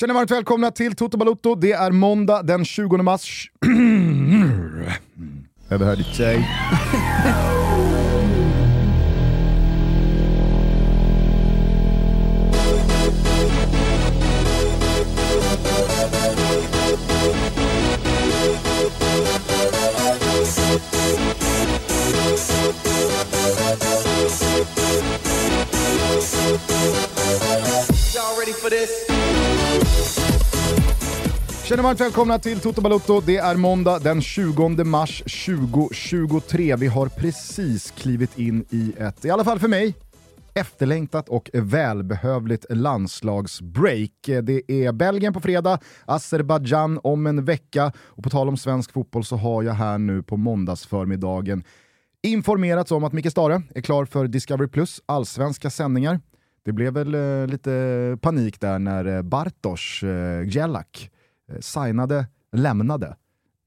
Känner varmt välkomna till Toto Balotto. Det är måndag den 20 mars. Mm. Överhörd sig. Känner varmt välkomna till Toto Balotto. Det är måndag den 20 mars 2023. Vi har precis klivit in i ett, i alla fall för mig, efterlängtat och välbehövligt landslagsbreak. Det är Belgien på fredag, Azerbajdzjan om en vecka och på tal om svensk fotboll så har jag här nu på måndagsförmiddagen informerats om att Micke Stare är klar för Discovery Plus allsvenska sändningar. Det blev väl eh, lite panik där när eh, Bartosz eh, Gjelak signade, lämnade,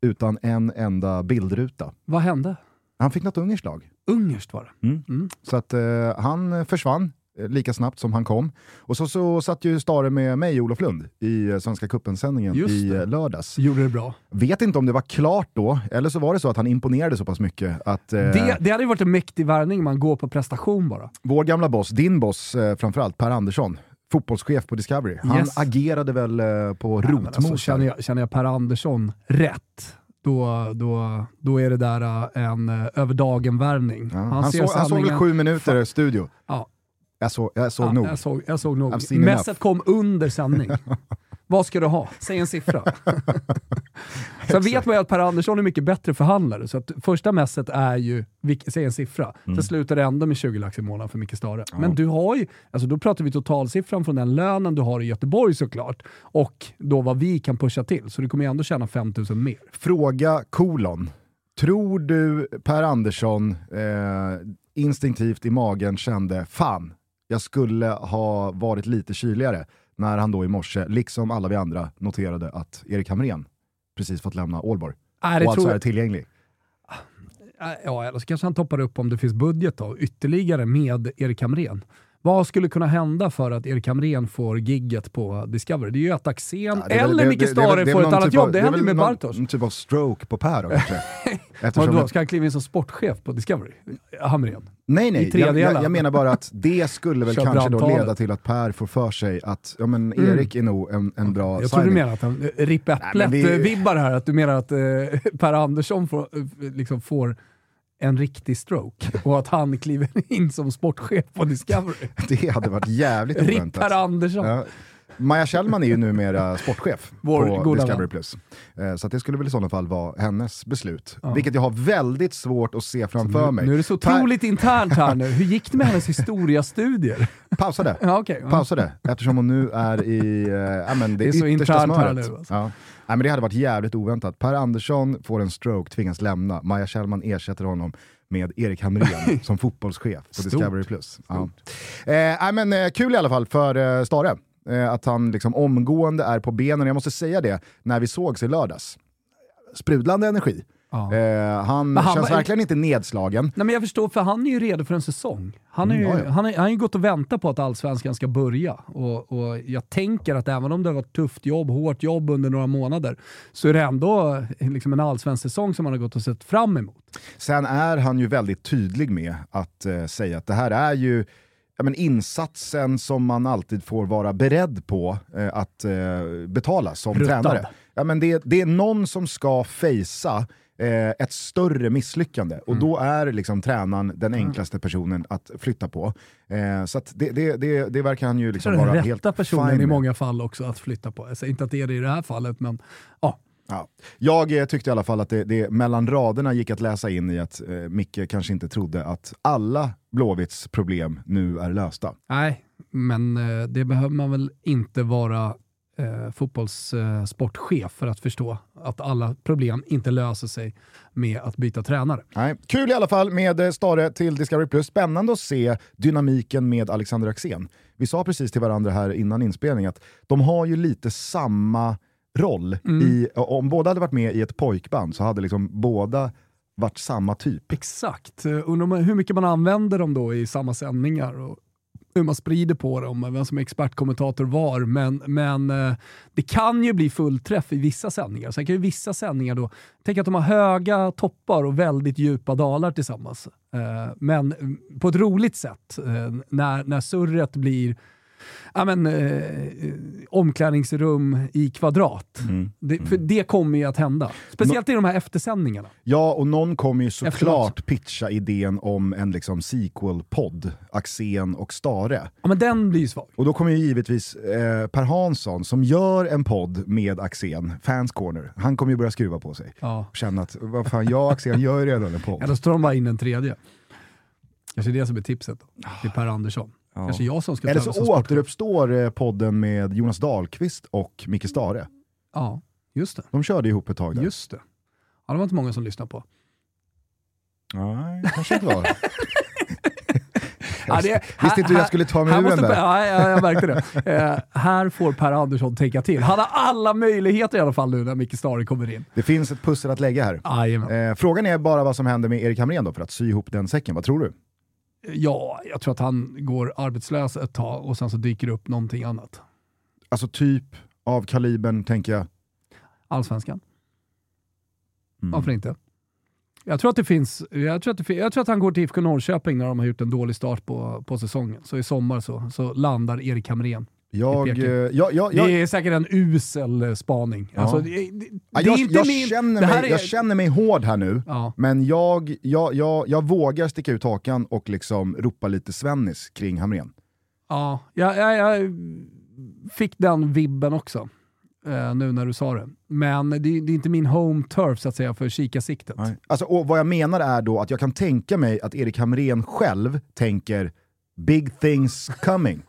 utan en enda bildruta. Vad hände? Han fick något ungerskt lag. Ungerskt var det. Mm. Så att eh, han försvann eh, lika snabbt som han kom. Och så, så satt ju Stare med mig, Olof Lund, i eh, Svenska cupen-sändningen i eh, lördags. Gjorde det bra. Vet inte om det var klart då, eller så var det så att han imponerade så pass mycket att eh, Det, det hade ju varit en mäktig värvning, man går på prestation bara. vår gamla boss, din boss eh, framförallt, Per Andersson, fotbollschef på Discovery, han Yes. agerade väl eh, på rotmos. alltså, känner, jag, känner jag Per Andersson rätt, då, då, då är det där äh, en äh, över dagen-värvning. Ja, han, såg, han såg väl sju minuter studio. Ja. Jag, så, jag såg Ja, nog. Jag såg, jag såg nog. Messet kom under sändning. Vad ska du ha? Säg en siffra. Sen vet man ju att Per Andersson är mycket bättre förhandlare, så att första messet är ju, säg en siffra. Sen slutar det ändå med 20 lax i månaden för Micke Stare. Men du har ju, alltså då pratar vi totalsiffran från den lönen du har i Göteborg såklart, och då vad vi kan pusha till. Så du kommer ju ändå tjäna 5000 mer. Fråga kolon. Tror du Per Andersson eh, instinktivt i magen kände fan, jag skulle ha varit lite kyligare när han då i morse, liksom alla vi andra, noterade att Erik Hamrén precis fått lämna Ålborg Nej, det och alltså tror är jag, tillgänglig. Äh, ja, eller så kanske han toppar upp om det finns budget då, ytterligare med Erik Hamrén. Vad skulle kunna hända för att Erik Hamrén får gigget på Discovery? Det är ju att Axén Ja, det eller det- Micke det- det Stare det får ett någon annat typ av- jobb. Det är hände ju med någon- Bartosz. En typ av stroke på Per då kanske. Eftersom Vadå, ska han kliva in som sportchef på Discovery? Hamrén? Nej, nej. Jag, jag, jag menar bara att det skulle väl kanske då leda till att Per får för sig att ja, men Erik är nog en, en bra Mm. Jag tror du menar att han, eh, Ripp Nej, men vi- Äpplet-vibbar här, att du menar att eh, Per Andersson får, eh, liksom får en riktig stroke och att han kliver in som sportchef på Discovery. Det hade varit jävligt Ripp oväntat. Per Andersson. Ja. Maja Kjellman är ju numera sportchef Vår på Discovery+. Plus. Eh, Så det skulle väl i sådana fall vara hennes beslut. Ja. Vilket jag har väldigt svårt att se framför mig. Nu är det så Per- otroligt internt här nu. Hur gick det med hennes historiastudier? Pausa det. Ja, okej. Ja. Pausa det, eftersom hon nu är i ja, men det, Det är så yttersta smöret. nu, alltså. Ja. Nej, men det hade varit jävligt oväntat. Per Andersson får en stroke, tvingas lämna. Maja Kjellman ersätter honom med Erik Hamrén som fotbollschef på Stort. Discovery+. Plus. Ja. Eh, men, eh, kul i alla fall för eh, Stare. Eh, att han liksom omgående är på benen. Jag måste säga det, när vi sågs i lördags. Sprudlande energi. Ja. Eh, han, han känns verkligen inte nedslagen. Nej, men jag förstår, för han är ju redo för en säsong. Han, är ju, Mm, ja, ja. Han, är, han har ju gått och väntat på att allsvenskan ska börja. Och, och jag tänker att även om det har varit tufft jobb, hårt jobb under några månader, så är det ändå liksom en allsvensk säsong som han har gått och sett fram emot. Sen är han ju väldigt tydlig med att eh, säga att det här är ju ja, men insatsen som man alltid får vara beredd på eh, att eh, betala som Ruttad. tränare. Ja, men det, det är någon som ska fejsa eh, ett större misslyckande och då är liksom tränaren den enklaste personen att flytta på. Eh, så det, det, det, det verkar han ju liksom vara helt personen fine i med. många fall också att flytta på. Jag säger inte att det är det i det här fallet, men ja. Ja. Jag eh, tyckte i alla fall att det, det mellan raderna gick att läsa in i att eh, Micke kanske inte trodde att alla Blåvitts problem nu är lösta. Nej, men eh, det behöver man väl inte vara eh, fotbollssportchef för att förstå att alla problem inte löser sig med att byta tränare. Nej. Kul i alla fall med eh, Stare till Discovery+. Plus. Spännande att se dynamiken med Alexander Axén. Vi sa precis till varandra här innan inspelning att de har ju lite samma roll. I, om båda hade varit med i ett pojkband så hade liksom båda varit samma typ. Exakt. Undrar hur mycket man använder dem då i samma sändningar och hur man sprider på dem, vem som är expertkommentator var, men, men eh, det kan ju bli fullträff i vissa sändningar. Sen kan ju vissa sändningar då, tänk att de har höga toppar och väldigt djupa dalar tillsammans. Eh, men mm, på ett roligt sätt, eh, när, när surret blir ja, men, eh, omklädningsrum i kvadrat. Mm. Det, för det kommer ju att hända. Speciellt i de här eftersändningarna. Ja, och någon kommer ju såklart pitcha idén om en liksom sequel-podd, Axén och Stare. Ja, men den blir ju svag. Och då kommer ju givetvis eh, Per Hansson, som gör en podd med Axén, Fans Corner, han kommer ju börja skruva på sig. Ja. Och känna att, vad fan, jag och Axén gör ju redan en podd. Eller så tar de bara in en tredje. Kanske det som är tipset då, till Per Andersson. Kanske jag som ska Eller så återuppstår eh, podden med Jonas Dahlqvist och Micke Stare. Ja, just det. De körde ihop ett tag där. Just det. Ja, det var inte många som lyssnade på. Nej, kanske inte var. Ja, det, Visste inte hur jag skulle ta mig ur den där. Ja, ja, jag märkte det. Eh, här får Per Andersson tänka till. Han har alla möjligheter i alla fall nu när Micke Stare kommer in. Det finns ett pussel att lägga här. Eh, frågan är bara vad som händer med Erik Hamrén då för att sy ihop den säcken. Vad tror du? Ja, jag tror att han går arbetslös ett tag och sen så dyker det upp någonting annat. Alltså typ av kalibern, tänker jag. Allsvenskan. Mm. Varför inte? Jag tror, att det finns, jag, tror att det, jag tror att han går till IFK Norrköping när de har gjort en dålig start på, på säsongen. Så i sommar så, så landar Erik Hamrén. Jag, eh, jag, jag, jag, Det är säkert en usel eh, spaning. Ja. Alltså, det, det, det Ja, är jag, inte jag, min... känner mig, är- jag känner mig hård här nu, Ja. men jag, jag, jag, jag vågar sticka ut hakan och liksom ropa lite Svennis kring Hamrén. Ja, jag, jag, jag fick den vibben också. eh, nu när du sa det. Men det, det är inte min home turf så att säga för kikarsiktet. Nej. Alltså, och vad jag menar är då att jag kan tänka mig att Erik Hamrén själv tänker “big things coming”.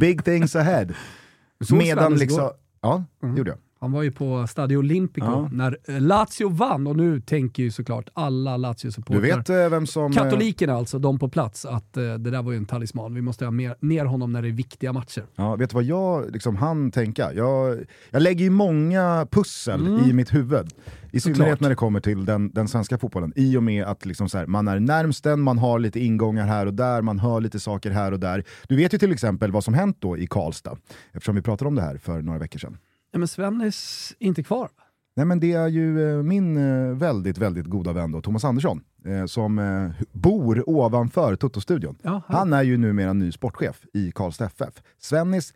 Big things ahead. Medan liksom... Ja, det gjorde jag. Han var ju på Stadio Olimpico Ja. när eh, Lazio vann och nu tänker ju såklart alla Du Lazio-supportrar vet eh, vem som... eh, Katolikerna alltså, de på plats, att eh, det där var ju en talisman. Vi måste ha mer, ner honom när det är viktiga matcher. Ja, vet du vad jag liksom hann tänka? Jag, jag lägger ju många pussel i mitt huvud. I synnerhet Mm. När det kommer till den, den svenska fotbollen. I och med att liksom så här, man är närmst den, man har lite ingångar här och där, man hör lite saker här och där. Du vet ju till exempel vad som hänt då i Karlstad, eftersom vi pratade om det här för några veckor sedan. Ja, men Svennis är inte kvar. Nej men det är ju eh, min eh, väldigt, väldigt goda vän då, Thomas Andersson, eh, som bor ovanför Toto-studion. Ja. Han är ju numera ny sportchef i Karlstad FF. Svennis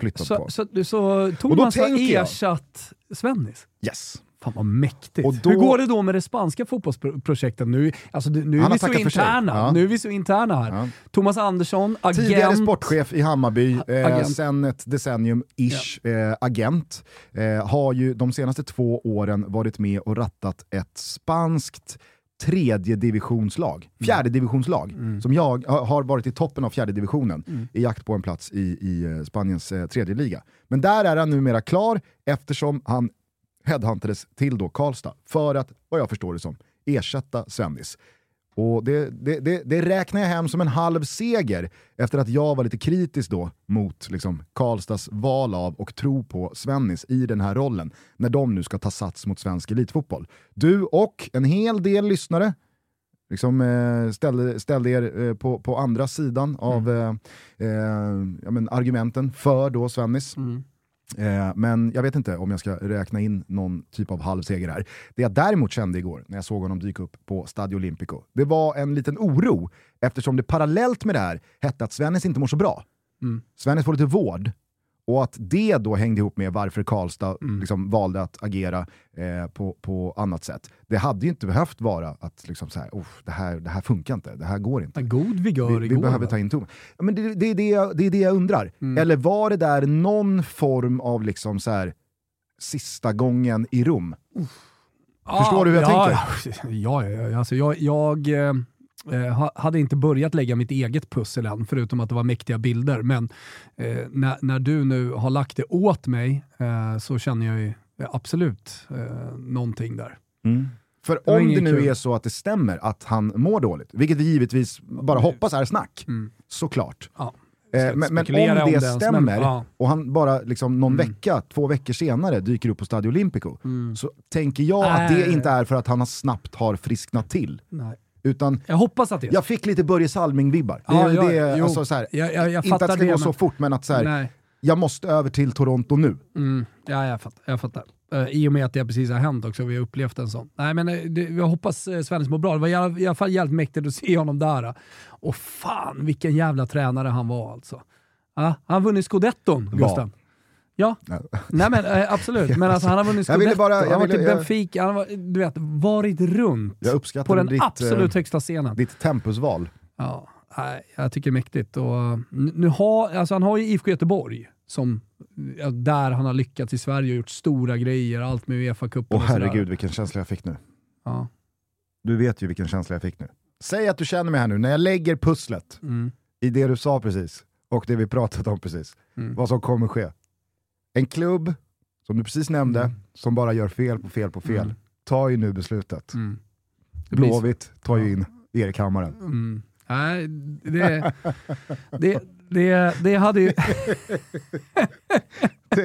flyttat så, på. så, så Thomas har tänker jag- ersatt Svennis? Yes. Fan vad mäktigt. Då- Hur går det då med det spanska fotbollsprojektet? Nu, alltså, nu är vi så interna. Ja. Nu är vi så interna här. Ja. Thomas Andersson, agent. Tidigare sportchef i Hammarby, eh, sen ett decennium-ish eh, agent. Eh, har ju de senaste två åren varit med och rattat ett spanskt tredje divisionslag, fjärde divisionslag, som jag ha- har varit i toppen av fjärde divisionen i jakt på en plats i, i eh, Spaniens eh, tredje liga. Men där är han numera klar eftersom han headhuntades till då Karlstad för att, vad jag förstår det som, ersätta Svennis. Och det, det, det, det räknar jag hem som en halv seger efter att jag var lite kritisk då mot liksom, Karlstads val av och tro på Svennis i den här rollen när de nu ska ta sats mot svensk elitfotboll. Du och en hel del lyssnare liksom, eh, ställde, ställde er eh, på, på andra sidan av eh, eh, ja, men, argumenten för då Svennis. Eh, men jag vet inte om jag ska räkna in någon typ av halvseger här. Det jag däremot kände igår när jag såg honom dyka upp på Stadio Olimpico, det var en liten oro eftersom det parallellt med det här hette att Svennis inte mår så bra. Svennis får lite vård. Och att det då hängde ihop med varför Karlstad liksom valde att agera eh, på, på annat sätt. Det hade ju inte behövt vara att liksom så här, "Uff, det, här, det här funkar inte, det här går inte. En god vigör Vi, vi igår. behöver va? ta in Thomas. Ja, men det, det, är det, jag, det är det jag undrar. Mm. Eller var det där någon form av liksom så här, sista gången i Rom? Förstår du hur jag ja, tänker? Ja, ja, ja. Alltså, jag, jag eh, eh, ha- hade inte börjat lägga mitt eget pussel än, förutom att det var mäktiga bilder. Men eh, när, när du nu har lagt det åt mig eh, så känner jag ju absolut eh, någonting där. För Det var om det nu kul. är så att det stämmer att han mår dåligt, vilket vi givetvis bara hoppas är snack, såklart. Ja. Eh, men, men om om det ens, stämmer men- ja. och han bara liksom någon vecka, två veckor senare dyker upp på Stadio Olimpico, så tänker jag att det Nej. inte är för att han snabbt har frisknat till. Nej. Utan Jag hoppas att det är så. jag fick lite Börje Salming-vibbar. Det, Ja, det, jo. alltså, så här, Jag- jag- jag inte att det ska det, gå så men- fort, men att så här, Nej. jag måste över till Toronto nu. Mm, ja, jag fattar. Jag fattar. Eh, I och med att det precis har hänt också, vi har upplevt en sån. Nej, men eh, det, jag hoppas uh, Svennis mår bra. Det var i alla, i alla fall jävligt mäktigt att se honom där. eh. Och fan vilken jävla tränare han var alltså. Han har vunnit scudetton, Var. Ja, nej men eh, absolut. Men alltså, han har vunnit scudetto, bara- han har varit i Benfica, han har du vet, varit runt på den ditt, absolut eh, högsta scenen. ditt tempusval. Ja, nej, jag tycker det är mäktigt. Och, n- nu har, alltså han har ju IFK Göteborg, som, där han har lyckats i Sverige och gjort stora grejer, allt med Uefa-cupen Åh och sådär. herregud vilken känsla jag fick nu. Ja. Du vet ju vilken känsla jag fick nu. Säg att du känner mig här nu, när jag lägger pusslet Mm. i det du sa precis och det vi pratat om precis. Mm. Vad som kommer ske. En klubb, som du precis nämnde, Mm. som bara gör fel på fel på fel, Mm. tar ju nu beslutet. Mm. Blåvitt tar ju in Erik Hammaren. Mm. Nej, det, det, det, det hade ju...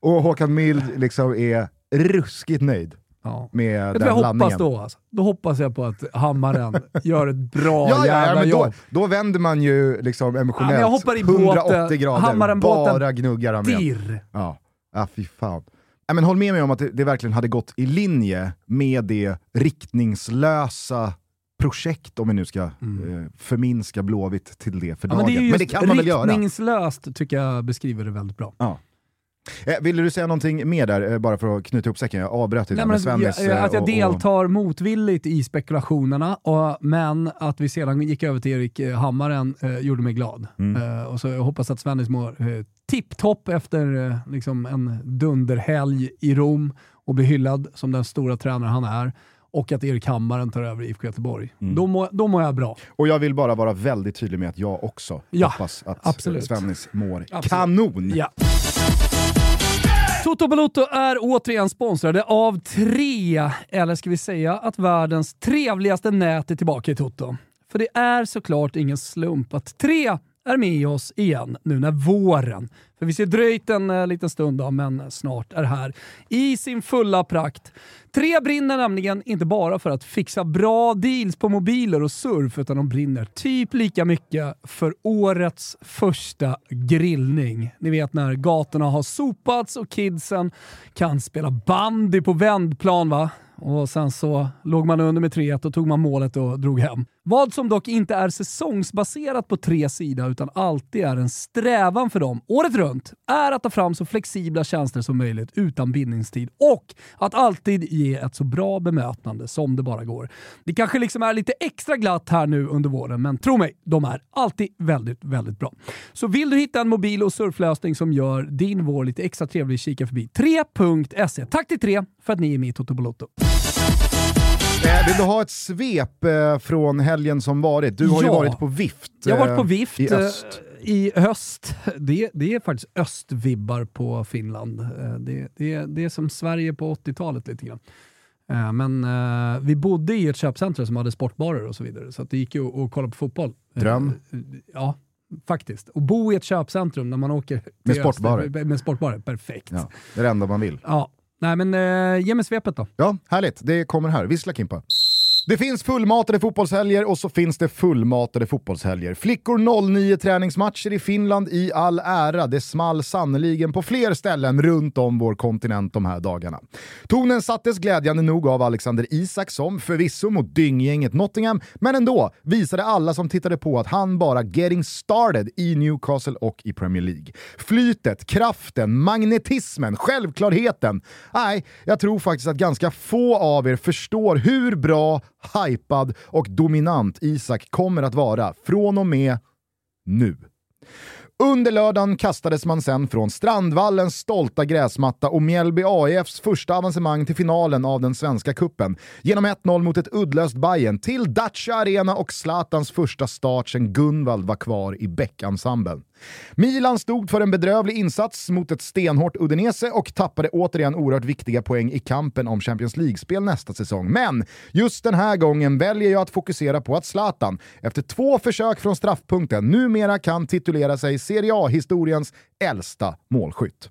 Och Håkan Mild liksom är ruskigt nöjd Ja. med du den jag hoppas då? Alltså? Då hoppas jag på att Hammaren gör ett bra Ja, ja, ja, jävla men då, jobb. då vänder man ju liksom Ja, men emotionellt jag i 180 båten. grader, Hammaren båten bara gnuggar han med. Dirr. Ja, ja fy fan. Ja, men håll med mig om att det, det verkligen hade gått i linje med det riktningslösa projekt, om vi nu ska eh, förminska Blåvitt till det för Mm. Ja, men dagen. det är men det kan man väl göra? riktningslöst tycker jag beskriver det väldigt bra. Ja. Eh, ville du säga någonting mer där, eh, bara för att knyta ihop säcken? Jag avbröt dig där med Svennis. jag, eh, att jag och- och- deltar motvilligt i spekulationerna, och, men att vi sedan gick över till Erik eh, Hammaren eh, gjorde mig glad. Mm. Eh, och så jag hoppas att Svennis mår eh, tipptopp efter eh, liksom en dunderhelg i Rom och blir hyllad som den stora tränare han är. Och att Erik Hammaren tar över IFK Göteborg. Mm. Då, mår, då mår jag bra. Och jag vill bara vara väldigt tydlig med att jag också Ja, hoppas att absolut. Svennis mår Absolut. kanon. Ja. Toto Balotto är återigen sponsrade av tre, eller ska vi säga att världens trevligaste nät är tillbaka i Toto. För det är såklart ingen slump att tre är med oss igen nu när våren, för vi ser dröjt en eh, liten stund då, men snart är här, i sin fulla prakt. Tre brinner nämligen inte bara för att fixa bra deals på mobiler och surf, utan de brinner typ lika mycket för årets första grillning. Ni vet när gatorna har sopats och kidsen kan spela bandy på vändplan va? Och sen så låg man under med 3-1 och tog man målet och drog hem. Vad som dock inte är säsongsbaserat på tre sida utan alltid är en strävan för dem året runt är att ta fram så flexibla tjänster som möjligt utan bindningstid och att alltid ge ett så bra bemötande som det bara går. Det kanske liksom är lite extra glatt här nu under våren, men tro mig, de är alltid väldigt, väldigt bra. Så vill du hitta en mobil och surflösning som gör din vår lite extra trevlig, kika förbi 3.se. Tack till 3 för att ni är med i Toto Balotto. Eh, vill du ha ett svep eh, från helgen som varit? Du har ju Ja. varit på vift. Jag har varit på eh, vift i öst. i höst. Det, det är faktiskt östvibbar på Finland. Det, det, det är som Sverige på 80-talet lite grann. Men eh, vi bodde i ett köpcentrum som hade sportbarer och så vidare, så att det gick ju att att kolla på fotboll. Dröm. Ja, faktiskt. Och bo i ett köpcentrum när man åker till Med öst, sportbarer. Med sportbarer, perfekt. Ja, det är det enda man vill. Ja. Nej men eh, ge mig svepet då. Ja, härligt. Det kommer här. Vissla Kimpa. Det finns fullmatade fotbollshelger och så finns det fullmatade fotbollshelger. Flickor 09 träningsmatcher i Finland i all ära. Det small sannoliken på fler ställen runt om vår kontinent de här dagarna. Tonen sattes glädjande nog av Alexander Isak som förvisso mot dynggänget Nottingham, men ändå visade alla som tittade på att han bara getting started i Newcastle och i Premier League. Flytet, kraften, magnetismen, självklarheten. Nej, jag tror faktiskt att ganska få av er förstår hur bra, hypad och dominant Isak kommer att vara från och med nu. Under lördagen kastades man sen från Strandvallens stolta gräsmatta och Mjällby AIFs första avancemang till finalen av den svenska kuppen genom 1-0 mot ett uddlöst Bayern till Dacia Arena och Zlatans första start sen Gunvald var kvar i Beck-ensemblen. Milan stod för en bedrövlig insats mot ett stenhårt Udinese och tappade återigen oerhört viktiga poäng i kampen om Champions League-spel nästa säsong. Men just den här gången väljer jag att fokusera på att Zlatan, efter två försök från straffpunkten, numera kan titulera sig Serie A-historiens äldsta målskytt.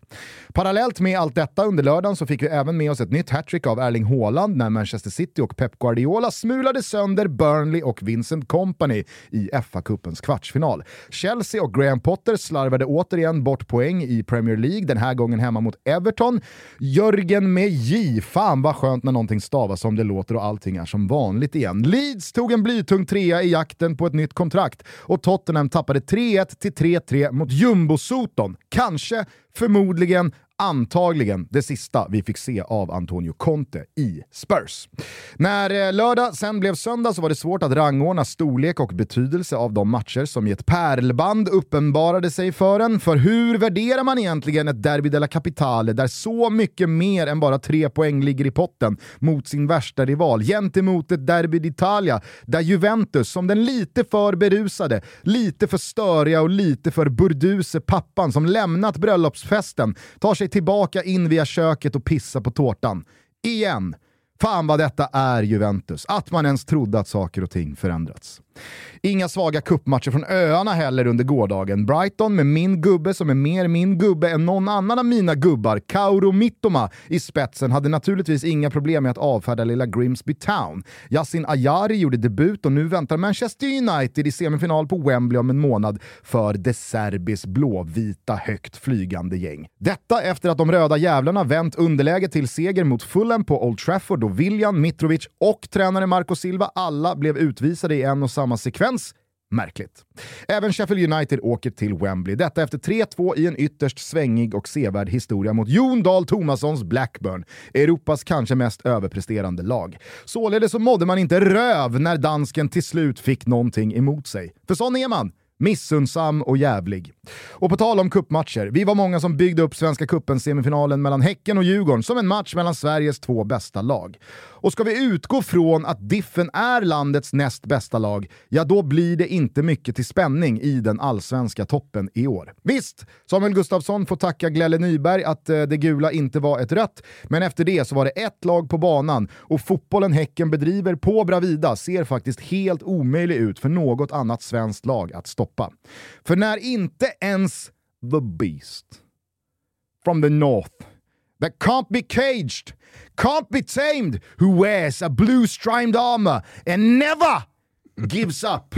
Parallellt med allt detta under lördagen så fick vi även med oss ett nytt hattrick av Erling Haaland när Manchester City och Pep Guardiola smulade sönder Burnley och Vincent Company i FA-cupens kvartsfinal. Chelsea och Graham Potter Potter slarvade återigen bort poäng i Premier League, den här gången hemma mot Everton. Jörgen med J, fan vad skönt när någonting stavas som det låter och allting är som vanligt igen. Leeds tog en blytung trea i jakten på ett nytt kontrakt och Tottenham tappade 3-1 till 3-3 mot Jumbo-Soton. Kanske, förmodligen, antagligen det sista vi fick se av Antonio Conte i Spurs. När eh, lördag sen blev söndag så var det svårt att rangordna storlek och betydelse av de matcher som i ett pärlband uppenbarade sig för en. För hur värderar man egentligen ett Derby della Capitale där så mycket mer än bara tre poäng ligger i potten mot sin värsta rival gentemot ett Derby d'Italia där Juventus, som den lite för berusade, lite för störiga och lite för burduse pappan som lämnat bröllopsfesten, tar sig tillbaka in via köket och pissar på tårtan. Igen. Fan vad detta är Juventus. Att man ens trodde att saker och ting förändrats. Inga svaga kuppmatcher från öarna heller under gårdagen. Brighton med min gubbe som är mer min gubbe än någon annan av mina gubbar, Kauro Mittoma, i spetsen hade naturligtvis inga problem med att avfärda lilla Grimsby Town. Yasin Ayari gjorde debut och nu väntar Manchester United i semifinal på Wembley om en månad för De Serbis blåvita högt flygande gäng. Detta efter att de röda jävlarna vänt underläge till seger mot Fulham på Old Trafford då William, Mitrovic och tränare Marco Silva alla blev utvisade i en och samma samma sekvens. Märkligt. Även Sheffield United åker till Wembley. Detta efter 3-2 i en ytterst svängig och sevärd historia mot Jon Dahl Tomassons Blackburn, Europas kanske mest överpresterande lag. Således så mådde man inte röv när dansken till slut fick någonting emot sig. För sån är man missundsam och jävlig. Och på tal om kuppmatcher, vi var många som byggde upp Svenska Kuppen semifinalen mellan Häcken och Djurgården som en match mellan Sveriges två bästa lag. Och ska vi utgå från att Diffen är landets näst bästa lag, ja då blir det inte mycket till spänning i den allsvenska toppen i år. Visst, Samuel Gustafsson får tacka Glelle Nyberg att eh, det gula inte var ett rött, men efter det så var det ett lag på banan och fotbollen Häcken bedriver på Bravida ser faktiskt helt omöjlig ut för något annat svenskt lag att stoppa. För när inte ens the beast from the north that can't be caged, can't be tamed, who wears a blue striped armor and never gives up.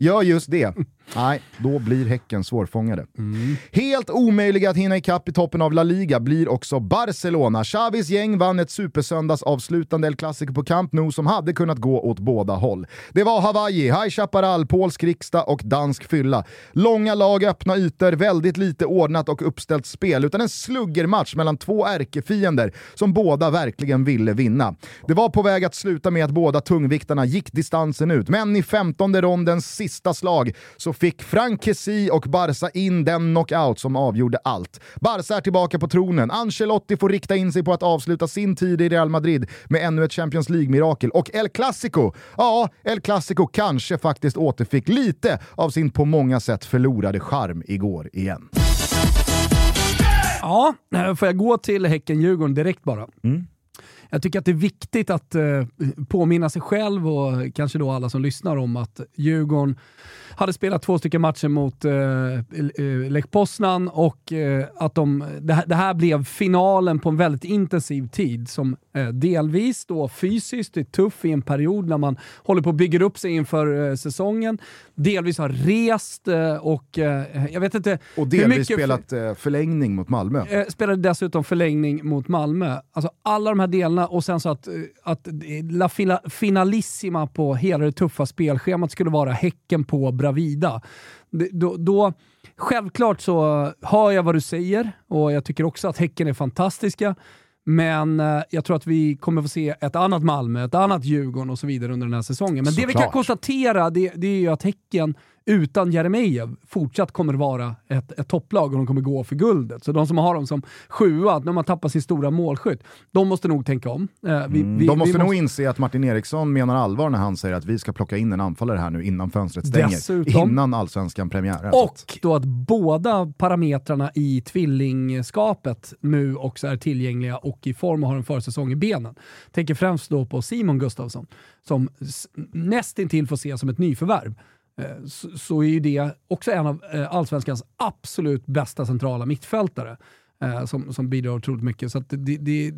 Gör just det. Nej, då blir Häcken svårfångade. Mm. Helt omöjliga att hinna ikapp i toppen av La Liga blir också Barcelona. Xavis gäng vann ett supersöndags avslutande El Clasico på Camp Nou som hade kunnat gå åt båda håll. Det var Hawaii, High Chaparral, polsk riksdag och dansk fylla. Långa lag, öppna ytor, väldigt lite ordnat och uppställt spel, utan en sluggermatch mellan två ärkefiender som båda verkligen ville vinna. Det var på väg att sluta med att båda tungviktarna gick distansen ut, men i femtonde rondens sista slag så fick Frank Kessie och Barca in den knockout som avgjorde allt. Barca är tillbaka på tronen, Ancelotti får rikta in sig på att avsluta sin tid i Real Madrid med ännu ett Champions League-mirakel och El Clasico, ja, El Clasico kanske faktiskt återfick lite av sin på många sätt förlorade charm igår igen. Ja, eh, får jag gå till Häcken-Djurgården direkt bara? Mm. Jag tycker att det är viktigt att eh, påminna sig själv och kanske då alla som lyssnar om att Djurgården hade spelat två stycken matcher mot eh, eh, Lech Poznan och eh, att de, det, här, det här blev finalen på en väldigt intensiv tid som eh, delvis då fysiskt är tuff i en period när man håller på att bygga upp sig inför eh, säsongen. Delvis har rest eh, och eh, jag vet inte Och hur delvis mycket spelat förlängning mot Malmö. Spelade dessutom förlängning mot Malmö. Alltså alla de här delarna och sen så att, att La Fina- Finalissima på hela det tuffa spelschemat skulle vara Häcken på Bravida. Då, då, självklart så hör jag vad du säger och jag tycker också att Häcken är fantastiska. Men eh, jag tror att vi kommer få se ett annat Malmö, ett annat Djurgården och så vidare under den här säsongen. Men det vi kan konstatera det, det är ju att Häcken utan Jeremejeff fortsatt kommer vara ett, ett topplag och de kommer gå för guldet. Så de som har dem som sjua, när man tappar sin stora målskytt, de måste nog tänka om. Eh, vi, mm, vi, de måste vi nog inse att Martin Eriksson menar allvar när han säger att vi ska plocka in en anfallare här nu innan fönstret stänger. Dessutom, innan allsvenskan premiär. Och då att båda parametrarna i tvillingskapet nu också är tillgängliga och i form och har en försäsong i benen. Tänker främst då på Simon Gustafsson som nästintill får se som ett nyförvärv. Eh, så, så är ju det också en av eh, allsvenskans absolut bästa centrala mittfältare eh, som, som bidrar otroligt mycket. Så det, det,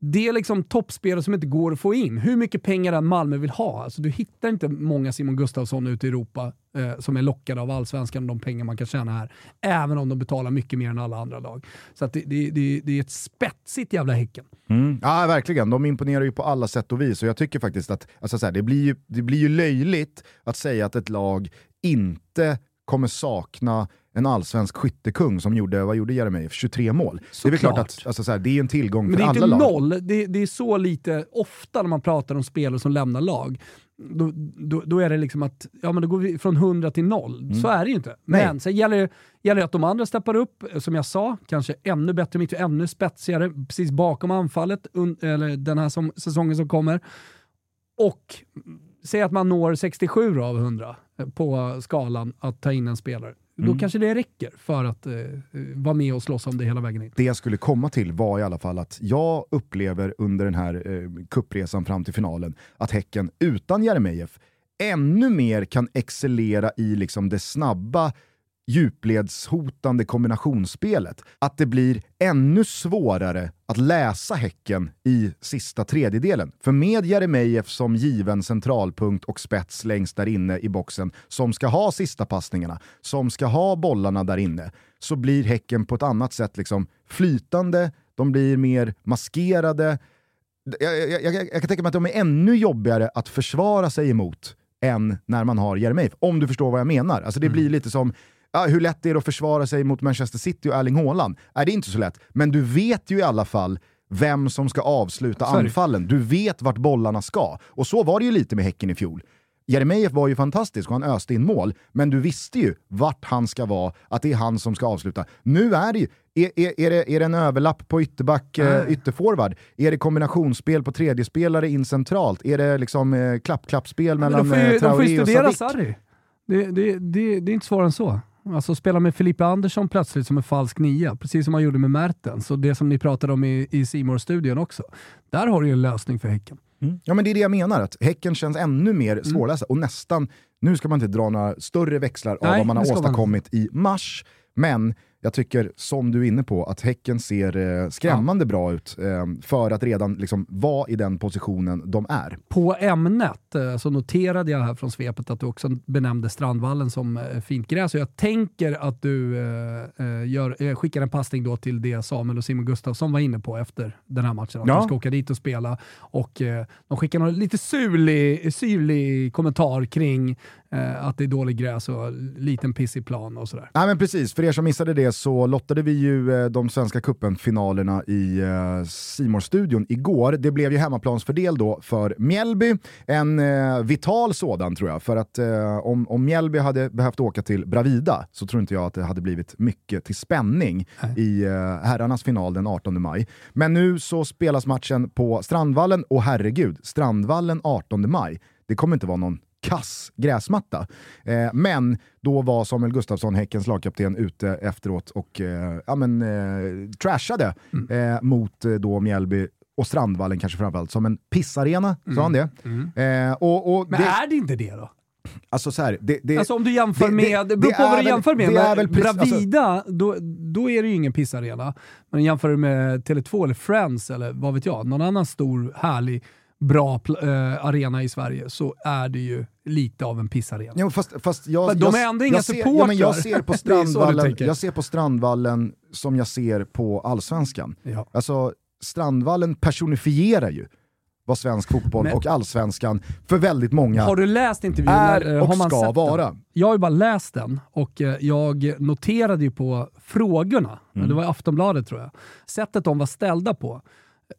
det är liksom toppspelare som inte går att få in. Hur mycket pengar än Malmö vill ha. Alltså, du hittar inte många Simon Gustafsson ute i Europa eh, som är lockade av allsvenskan och de pengar man kan tjäna här. Även om de betalar mycket mer än alla andra lag. Så det, det, det, det, är ett spetsigt jävla Häcken. Mm. Ja, verkligen. De imponerar ju på alla sätt och vis. Och jag tycker faktiskt att alltså, så här, det, blir ju, det blir ju löjligt att säga att ett lag inte kommer sakna en allsvensk skyttekung som gjorde, vad gjorde Jeremejeff? 23 mål. Så det är väl klart. klart att alltså, så här, det är en tillgång Men för det är alla inte lag. noll, det, det är så lite, ofta när man pratar om spelare som lämnar lag, då, då, då är det liksom att ja, men då går vi från 100 till noll. Så är det ju inte. Men sen gäller det gäller att de andra steppar upp, som jag sa, kanske ännu bättre mitt, ännu spetsigare, precis bakom anfallet, un, eller den här som, säsongen som kommer. Och säg att man når 67 av 100 på skalan att ta in en spelare. Då kanske det räcker för att eh, vara med och slåss om det hela vägen in. Det jag skulle komma till var i alla fall att jag upplever under den här eh, kuppresan fram till finalen att Häcken utan Jeremejeff ännu mer kan excellera i liksom det snabba djupledshotande kombinationsspelet. Att det blir ännu svårare att läsa Häcken i sista tredjedelen. För med Jeremejeff som given centralpunkt och spets längst där inne i boxen, som ska ha sista passningarna, som ska ha bollarna där inne, så blir Häcken på ett annat sätt liksom flytande, de blir mer maskerade. Jag, jag, jag, jag kan tänka mig att de är ännu jobbigare att försvara sig emot än när man har Jeremejeff, om du förstår vad jag menar. Alltså det blir lite som, ja, hur lätt är det att försvara sig mot Manchester City och Erling Haaland? Nej, det är inte så lätt. Men du vet ju i alla fall vem som ska avsluta är det. anfallen. Du vet vart bollarna ska. Och så var det ju lite med Häcken i fjol. Jeremejeff var ju fantastisk och han öste in mål, men du visste ju vart han ska vara, att det är han som ska avsluta. Nu är det ju, är, är, är, det, är det en överlapp på ytterback, eh, Nej. ytterforward? Är det kombinationsspel på tredje spelare in centralt? Är det liksom eh, klapp-klappspel mellan får ju, eh, de får Traoré ju och studera? Sarri. Det, det, det, det är inte svårare än så. Alltså spela med Filippe Andersson plötsligt som en falsk nia, precis som han gjorde med Mertens och det som ni pratade om i, i simor studion också. Där har du ju en lösning för Häcken. Mm. Ja men det är det jag menar, att Häcken känns ännu mer Mm. svårlästa och nästan, nu ska man inte dra några större växlar av Nej, vad man har ska man åstadkommit i mars, men jag tycker, som du är inne på, att Häcken ser eh, skrämmande bra ut eh, för att redan liksom, vara i den positionen de är. På ämnet eh, så noterade jag här från svepet att du också benämnde Strandvallen som fint gräs och jag tänker att du gör, skickar en passning då till det Samuel och Simon Gustafsson var inne på efter den här matchen. Att Ja. de ska åka dit och spela och de skickar någon lite surlig, syrlig kommentar kring att det är dålig gräs och liten pissig plan och sådär. Nej men precis, för er som missade det så lottade vi ju eh, de svenska cupen-finalerna i eh, simor studion igår. Det blev ju hemmaplansfördel då för Mjällby, en eh, vital sådan tror jag. För att eh, om, om Mjällby hade behövt åka till Bravida så tror inte jag att det hade blivit mycket till spänning i eh, herrarnas final den 18 maj. Men nu så spelas matchen på Strandvallen och herregud, Strandvallen 18 maj. Det kommer inte vara någon kass gräsmatta. Eh, men då var Samuel Gustafsson, Häckens lagkapten, ute efteråt och eh, ja, men, eh, trashade eh, mot eh, då Mjällby och Strandvallen kanske framförallt som en pissarena, sa han det. Eh, och, och Men det är det inte det då? alltså så här, det, det, Alltså om du jämför det- med, det- beror på vad du jämför med. precis- alltså- Bravida, då, då är det ju ingen pissarena. Men jämför du med Tele2 eller Friends eller vad vet jag, någon annan stor, härlig, bra eh, arena i Sverige så är det ju lite av en pissarena. Ja, fast, fast jag, de är ändå inga jag ser, ja, men jag supportrar. ser på Strandvallen, jag ser på Strandvallen som jag ser på Allsvenskan. Ja. Alltså, Strandvallen personifierar ju vad svensk fotboll Men- och allsvenskan för väldigt många Har du läst intervjun? är eh, och har man ska sett den? vara. Jag har ju bara läst den och eh, jag noterade ju på frågorna, Mm. det var i Aftonbladet tror jag, sättet de var ställda på.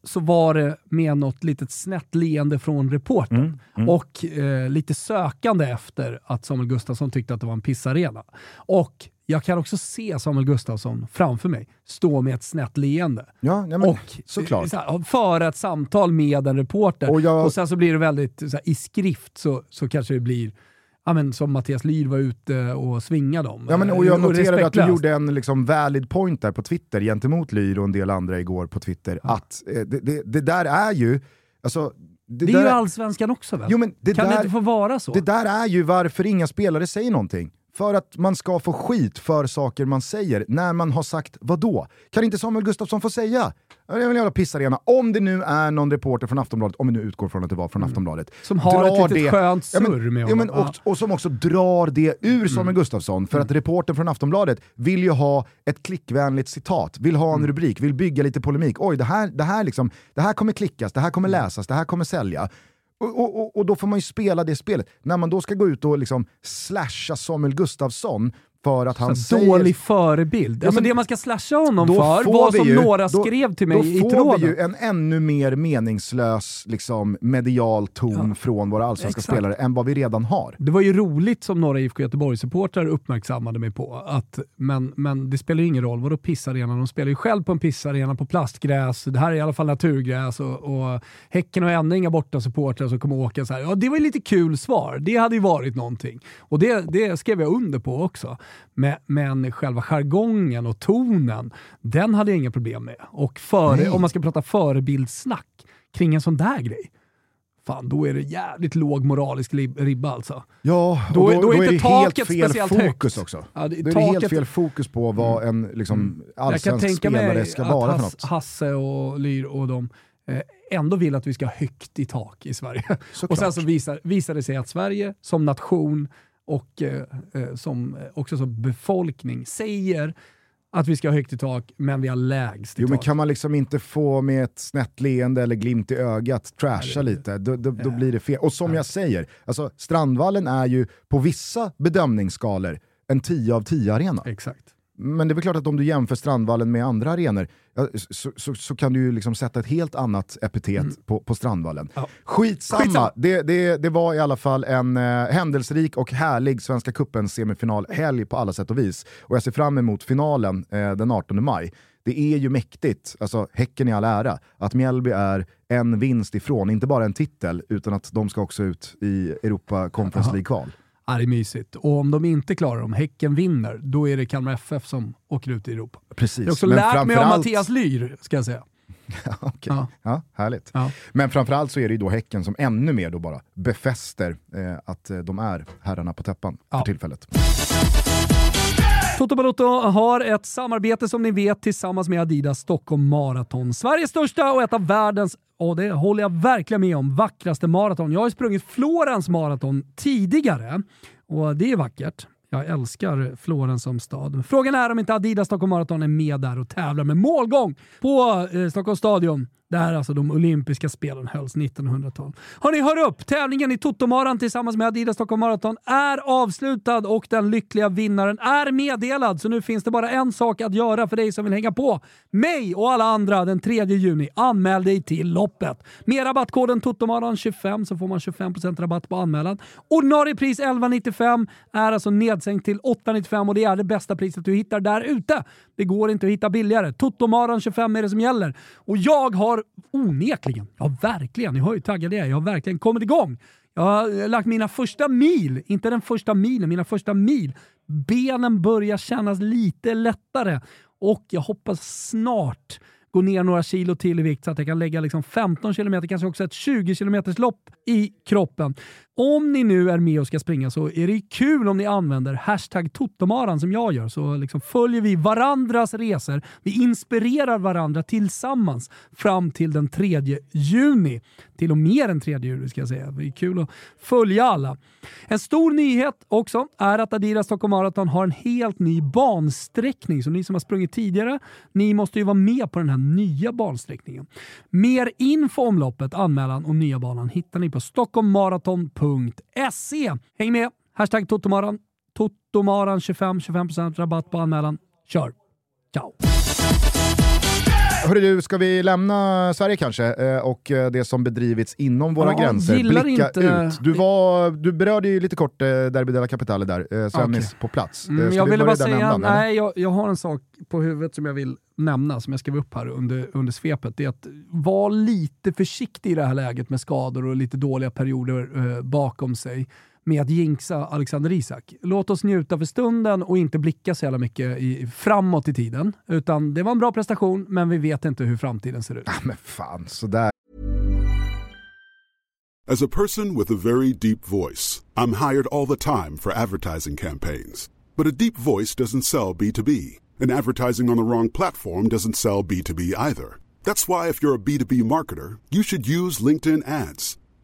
Så var det med något litet snett leende från reportern Mm, mm. och eh, lite sökande efter att Samuel Gustafsson tyckte att det var en pissarena. Och jag kan också se Samuel Gustafsson framför mig stå med ett snett leende. Ja, ja men, och såklart. så föra ett samtal med en reporter. Och Och, jag- sen så blir det väldigt, så här, i skrift så, så kanske det blir Ja, men som Mattias Lyr var ute och svingade dem. Ja, men, och jag noterade att du gjorde en liksom valid point där på Twitter gentemot Lyr och en del andra igår på Twitter. Att eh, det, det, det där är ju... Alltså, det, Det är där ju allsvenskan också väl? Jo, men det kan där, det inte få vara så? Det där är ju varför inga spelare säger någonting. För att man ska få skit för saker man säger när man har sagt vad då? Kan inte Samuel Gustafsson få säga "Ja, det är väl en jävla pissarena, om det nu är någon reporter från Aftonbladet, om vi nu utgår från att det var från Aftonbladet. Mm. Som har drar ett litet skönt Ja, men- surr med ja, honom. men, och, Ja. och som också drar det ur Samuel Mm. Gustafsson, för att reportern från Aftonbladet vill ju ha ett klickvänligt citat, vill ha en Mm. rubrik, vill bygga lite polemik. Oj, det här, det, här liksom, det här kommer klickas, det här kommer Mm. läsas, det här kommer sälja. Och, och, och, då får man ju spela det spelet. När man då ska gå ut och liksom slasha Samuel Gustafsson för att han Så säger... dålig förebild. Ja, alltså men- det man ska slasha honom för var som ju- några då- skrev till mig i Då får tråden. vi ju en ännu mer meningslös liksom, medial ton från våra allsvenska Exakt. spelare än vad vi redan har. Det var ju roligt som några IFK Göteborg-supportrar uppmärksammade mig på. Att, men, men det spelar ju ingen roll, vadå pissarena? De spelar ju själv på en pissarena på plastgräs. Det här är i alla fall naturgräs och, och Häcken har ändå inga borta supportrar som kommer åka så här. Ja, det var ju lite kul svar. Det hade ju varit någonting. Och det, det skrev jag under på också. Men, men själva jargongen och tonen, den hade jag inga problem med. Och före, om man ska prata förebildssnack kring en sån där grej, fan då är det jävligt låg moralisk ribba alltså. Ja, Då- och då, då är då är inte det helt fel speciellt fokus högt. också. Ja, det- då är det helt fel fokus på vad en liksom, Jag kan allsvensk tänka spelare mig ska att vara för något. Hasse och Lyr och de eh, ändå vill att vi ska ha högt i tak i Sverige. Såklart. och sen så visar, visar det sig att Sverige som nation och eh, eh, som, eh, också som befolkning säger att vi ska ha högt i tak, men vi har lägst i Jo men tak. kan man liksom inte få med ett snett leende eller glimt i ögat trasha lite, då, då, då blir det fel. Och som jag säger, alltså, Strandvallen är ju på vissa bedömningsskalor en 10 av 10-arena. Exakt. Men det är väl klart att om du jämför Strandvallen med andra arenor så, så, så kan du ju liksom sätta ett helt annat epitet på, på Strandvallen. Ja. Skitsamma, Skitsamma. Det, det, det var i alla fall en eh, händelserik och härlig Svenska cupen semifinalhelg på alla sätt och vis. Och jag ser fram emot finalen eh, den 18 maj. Det är ju mäktigt, alltså Häcken i all ära, att Mjällby är en vinst ifrån, inte bara en titel, utan att de ska också ut i Europa Conference League-kval. Ja, det är mysigt. Och om de inte klarar dem, Häcken vinner, då är det Kalmar FF som åker ut i Europa. Precis. Jag har också Men lärt mig av Mattias Lyr, ska jag säga. Okej. Ja. Ja, härligt. Ja. Men framförallt så är det ju då Häcken som ännu mer då bara befäster eh, att eh, de är herrarna på täppan Ja. för tillfället. Toto Balotto har ett samarbete som ni vet tillsammans med Adidas Stockholm Marathon. Sveriges största och ett av världens, och det håller jag verkligen med om, vackraste maraton. Jag har ju sprungit Florens maraton tidigare och det är vackert. Jag älskar Florens som stad. Frågan är om inte Adidas Stockholm Marathon är med där och tävlar med målgång på eh, Stockholms stadion där alltså de olympiska spelen hölls 1900-tal. Hörni, hör upp! Tävlingen i Totomaran tillsammans med Adidas Stockholm Marathon är avslutad och den lyckliga vinnaren är meddelad. Så nu finns det bara en sak att göra för dig som vill hänga på mig och alla andra den 3 juni. Anmäl dig till loppet. Med rabattkoden TOTOMARAN25 så får man 25% rabatt på anmälan. Ordinarie pris 11,95 är alltså nedsänkt till 8,95 och det är det bästa priset du hittar där ute. Det går inte att hitta billigare. Totomaran25 är det som gäller. Och jag har onekligen, ja verkligen, ni hör ju hur taggad jag är, jag har verkligen kommit igång. Jag har eh, lagt mina första mil, inte den första milen, mina första mil. Benen börjar kännas lite lättare och jag hoppas snart gå ner några kilo till i vikt så att jag kan lägga liksom 15 km, kanske också ett 20 km lopp i kroppen. Om ni nu är med och ska springa så är det kul om ni använder hashtag Totomaran som jag gör. Så liksom följer vi varandras resor. Vi inspirerar varandra tillsammans fram till den 3 juni. Till och med den 3 juni ska jag säga. Det är kul att följa alla. En stor nyhet också är att Adidas Stockholm Marathon har en helt ny bansträckning. Så ni som har sprungit tidigare, ni måste ju vara med på den här nya bansträckningen. Mer info om loppet, anmälan och nya banan hittar ni på stockholmmaraton.se. Häng med! Hashtag Totomaran. Totomaran25, 25% rabatt på anmälan. Kör! Ciao! Hörru du, ska vi lämna Sverige kanske eh, och eh, det som bedrivits inom våra Ja, gränser? Blicka inte- ut. Du, var, du berörde ju lite kort eh, Derby della Capitale där, Svennis på plats. Mm, jag vi ville bara säga, ändan, nej jag, jag har en sak på huvudet som jag vill nämna, som jag skrev upp här under, under svepet. Det är att vara lite försiktig i det här läget med skador och lite dåliga perioder eh, bakom sig med att jinxa Alexander Isak. Låt oss njuta för stunden och inte blicka så jävla mycket i, framåt i tiden. Utan det var en bra prestation, men vi vet inte hur framtiden ser ut. Men fan, sådär. As a person with a very deep voice, I'm hired all the time for advertising campaigns. But a deep voice doesn't sell B2B, and advertising on the wrong platform doesn't sell B2B either. That's why, if you're a B2B marketer, you should use LinkedIn ads.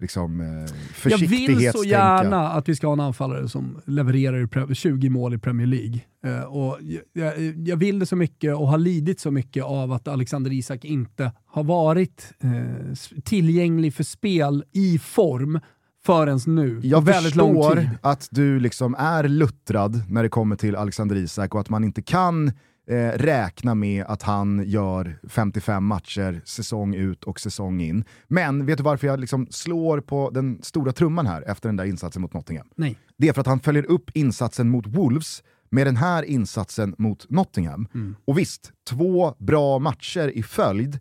liksom, eh, Jag vill så gärna att vi ska ha en anfallare som levererar i pre- 20 mål i Premier League. Eh, och jag, jag, vill det så mycket och har lidit så mycket av att Alexander Isak inte har varit eh, tillgänglig för spel i form förrän nu. Jag väldigt förstår att du liksom är luttrad när det kommer till Alexander Isak och att man inte kan eh, räkna med att han gör 55 matcher säsong ut och säsong in. Men vet du varför jag liksom slår på den stora trumman här efter den där insatsen mot Nottingham? Nej. Det är för att han följer upp insatsen mot Wolves med den här insatsen mot Nottingham. Och visst, två bra matcher i följd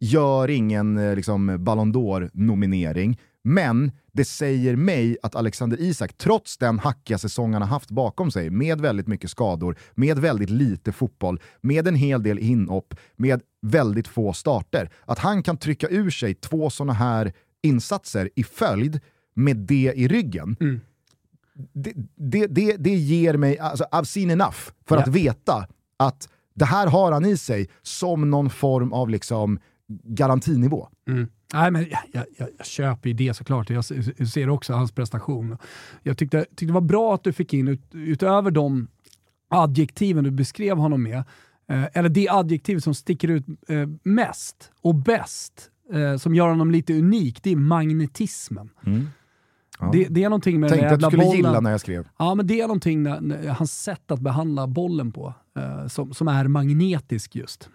gör ingen eh, liksom, Ballon d'Or-nominering, men det säger mig att Alexander Isak, trots den hackiga säsong han har haft bakom sig, med väldigt mycket skador, med väldigt lite fotboll, med en hel del inhopp, med väldigt få starter, att han kan trycka ur sig två sådana här insatser i följd med det i ryggen det, det, det, det ger mig, alltså I've seen enough för Ja. att veta att det här har han i sig som någon form av liksom garantinivå. Nej, men jag, jag, jag, köper ju det såklart. Jag se- jag ser också hans prestation. Jag tyckte, tyckte det var bra att du fick in, ut, utöver de adjektiven du beskrev honom med, eh, eller det adjektiv som sticker ut eh, mest och bäst, eh, som gör honom lite unik, det är magnetismen. Ja. Det, det är någonting med den Tänkte att du jävla skulle bollen. gilla när jag skrev. Ja, men det är någonting, när, hans sätt att behandla bollen på, eh, som, som är magnetisk just.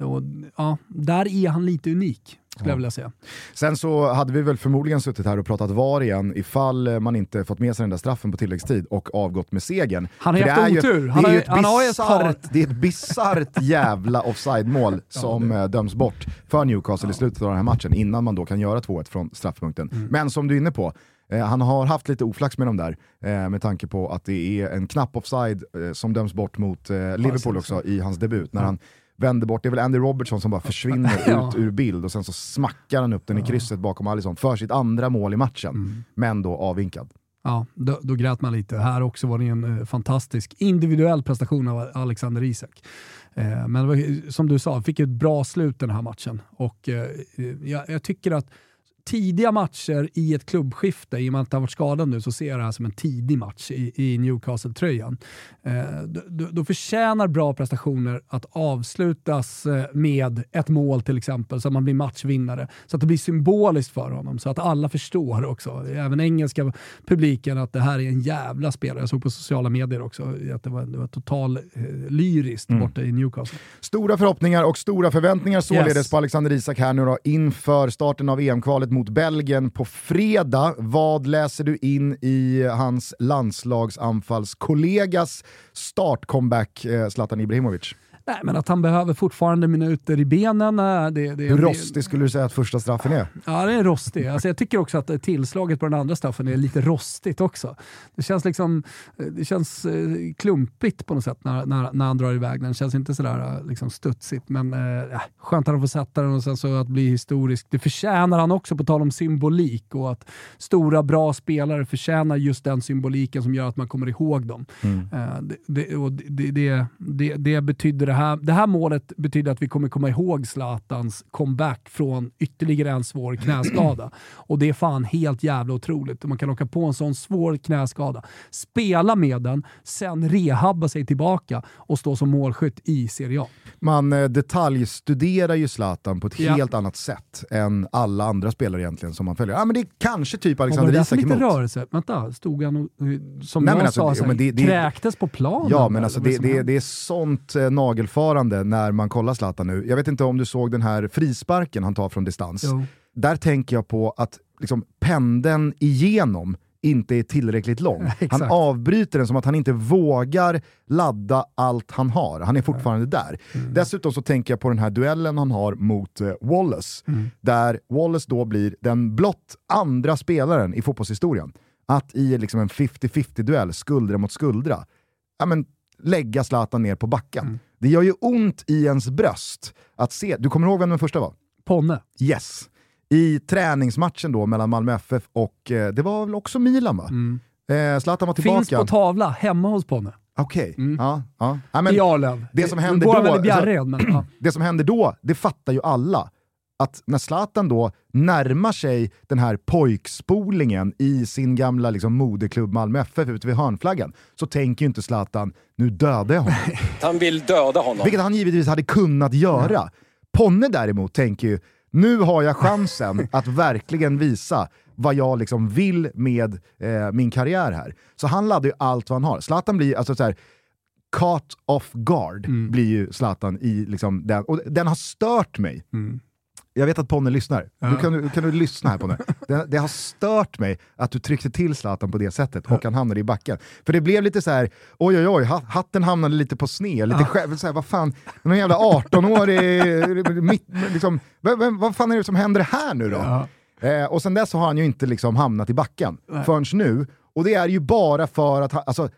Och, ja, där är han lite unik, skulle jag vilja säga. Sen så hade vi väl förmodligen suttit här och pratat VAR igen ifall man inte fått med sig den där straffen på tilläggstid och avgått med segern. Han har För haft det är ju- otur. Det är har ju ju- ett bisarrt- det är ett bisarrt jävla offside-mål som eh, döms bort för Newcastle i slutet av den här matchen innan man då kan göra 2-1 från straffpunkten. Mm. Men som du är inne på, eh, han har haft lite oflax med dem där eh, med tanke på att det är en knapp offside som döms bort mot Liverpool också i hans debut. När han vänder bort, det är väl Andy Robertson som bara försvinner Ja. ut ur bild och sen så smackar han upp den i krysset bakom Alisson för sitt andra mål i matchen, Mm. men då avvinkad. Ja, då, då grät man lite. Här också var det en eh, fantastisk individuell prestation av Alexander Isak. Eh, men som du sa, fick ett bra slut den här matchen. Och eh, jag, jag tycker att tidiga matcher i ett klubbskifte, i och med att han varit skadad nu, så ser jag det här som en tidig match i, i Newcastle-tröjan. Eh, då, då- förtjänar bra prestationer att avslutas eh, med ett mål till exempel, så att man blir matchvinnare. Så att det blir symboliskt för honom, så att alla förstår också, även engelska publiken, att det här är en jävla spelare. Jag såg på sociala medier också att det var, det var total eh, lyriskt borta i Newcastle. Stora förhoppningar och stora förväntningar således Yes. på Alexander Isak här nu då inför starten av EM-kvalet mot Belgien på fredag. Vad läser du in i hans landslagsanfallskollegas startcomeback, eh, Zlatan Ibrahimovic? Nej, men att han behöver fortfarande minuter i benen. eh, Det, det, Hur rostig skulle du säga att första straffen är? Ja, det är rostig. Alltså, jag tycker också att tillslaget på den andra straffen är lite rostigt också. Det känns liksom det känns eh, klumpigt på något sätt när, när, när han drar iväg den. Det känns inte sådär eh, liksom studsigt, men eh, skönt att han får sätta den och sen så att bli historisk. Det förtjänar han också, på tal om symbolik och att stora bra spelare förtjänar just den symboliken som gör att man kommer ihåg dem. Eh, det, det, det, det, det, betyder det, här, det här målet betyder att vi kommer komma ihåg Zlatans comeback från ytterligare en svår knäskada. Och det är fan helt jävla otroligt. Man kan åka på en sån svår knäskada, spela med den, sen rehabba sig tillbaka och stå som målskytt i Serie A. Man eh, detaljstuderar ju Zlatan på ett Ja. helt annat sätt än alla andra spelare egentligen som man följer. Ja, men det är kanske typ Alexander Isak lite emot. rörelse? Vänta, stod han och, eh, som Nej, jag alltså, sa, det- här, det- det- kräktes på planen? Ja, men alltså det, det, det är sånt eh, nagelfarande när man kollar Zlatan nu. Jag vet inte om du såg den här frisparken han tar från distans. Jo. Där tänker jag på att liksom, pendeln igenom inte är tillräckligt lång. Han Exakt. avbryter den som att han inte vågar ladda allt han har. Han är fortfarande där. Mm. Dessutom så tänker jag på den här duellen han har mot eh, Wallace, Mm. där Wallace då blir den blott andra spelaren i fotbollshistorien att i liksom en 50-50 duell, skuldra mot skuldra, ja, men, lägga Zlatan ner på backen. Mm. Det gör ju ont i ens bröst att se. Du kommer ihåg vem den första var? Ponne. Yes. I träningsmatchen då mellan Malmö FF och, eh, det var väl också Milan va? Eh, Zlatan var tillbaka. Mm. Finns på tavla hemma hos Ponne. Okej, ja. ja. ja men, I Arlöv. det som händer då- Bjärred, men ja. det som händer då, det fattar ju alla. Att när Zlatan då närmar sig den här pojkspolingen i sin gamla liksom, moderklubb Malmö FF ute vid hörnflaggan, så tänker ju inte Zlatan nu dödar jag honom. Han vill döda honom. Vilket han givetvis hade kunnat göra. Ponne däremot tänker ju, nu har jag chansen att verkligen visa vad jag liksom vill med eh, min karriär här. Så han laddar ju allt vad han har. Zlatan blir alltså så här, caught off guard, blir ju Zlatan i liksom den. Och den har stört mig. Jag vet att Ponne lyssnar. Du kan, du- kan du lyssna här Ponne? Det, det har stört mig att du tryckte till Zlatan på det sättet och han hamnade i backen. För det blev lite så här, oj oj oj, ha- hatten hamnade lite på sned, lite själv, så här, vad fan, någon jävla 18-årig, mitt, liksom, vad, fan är det som händer här nu då? Eh, och sen dess har han ju inte liksom hamnat i backen förrän nu. Och det är ju bara för att han, alltså,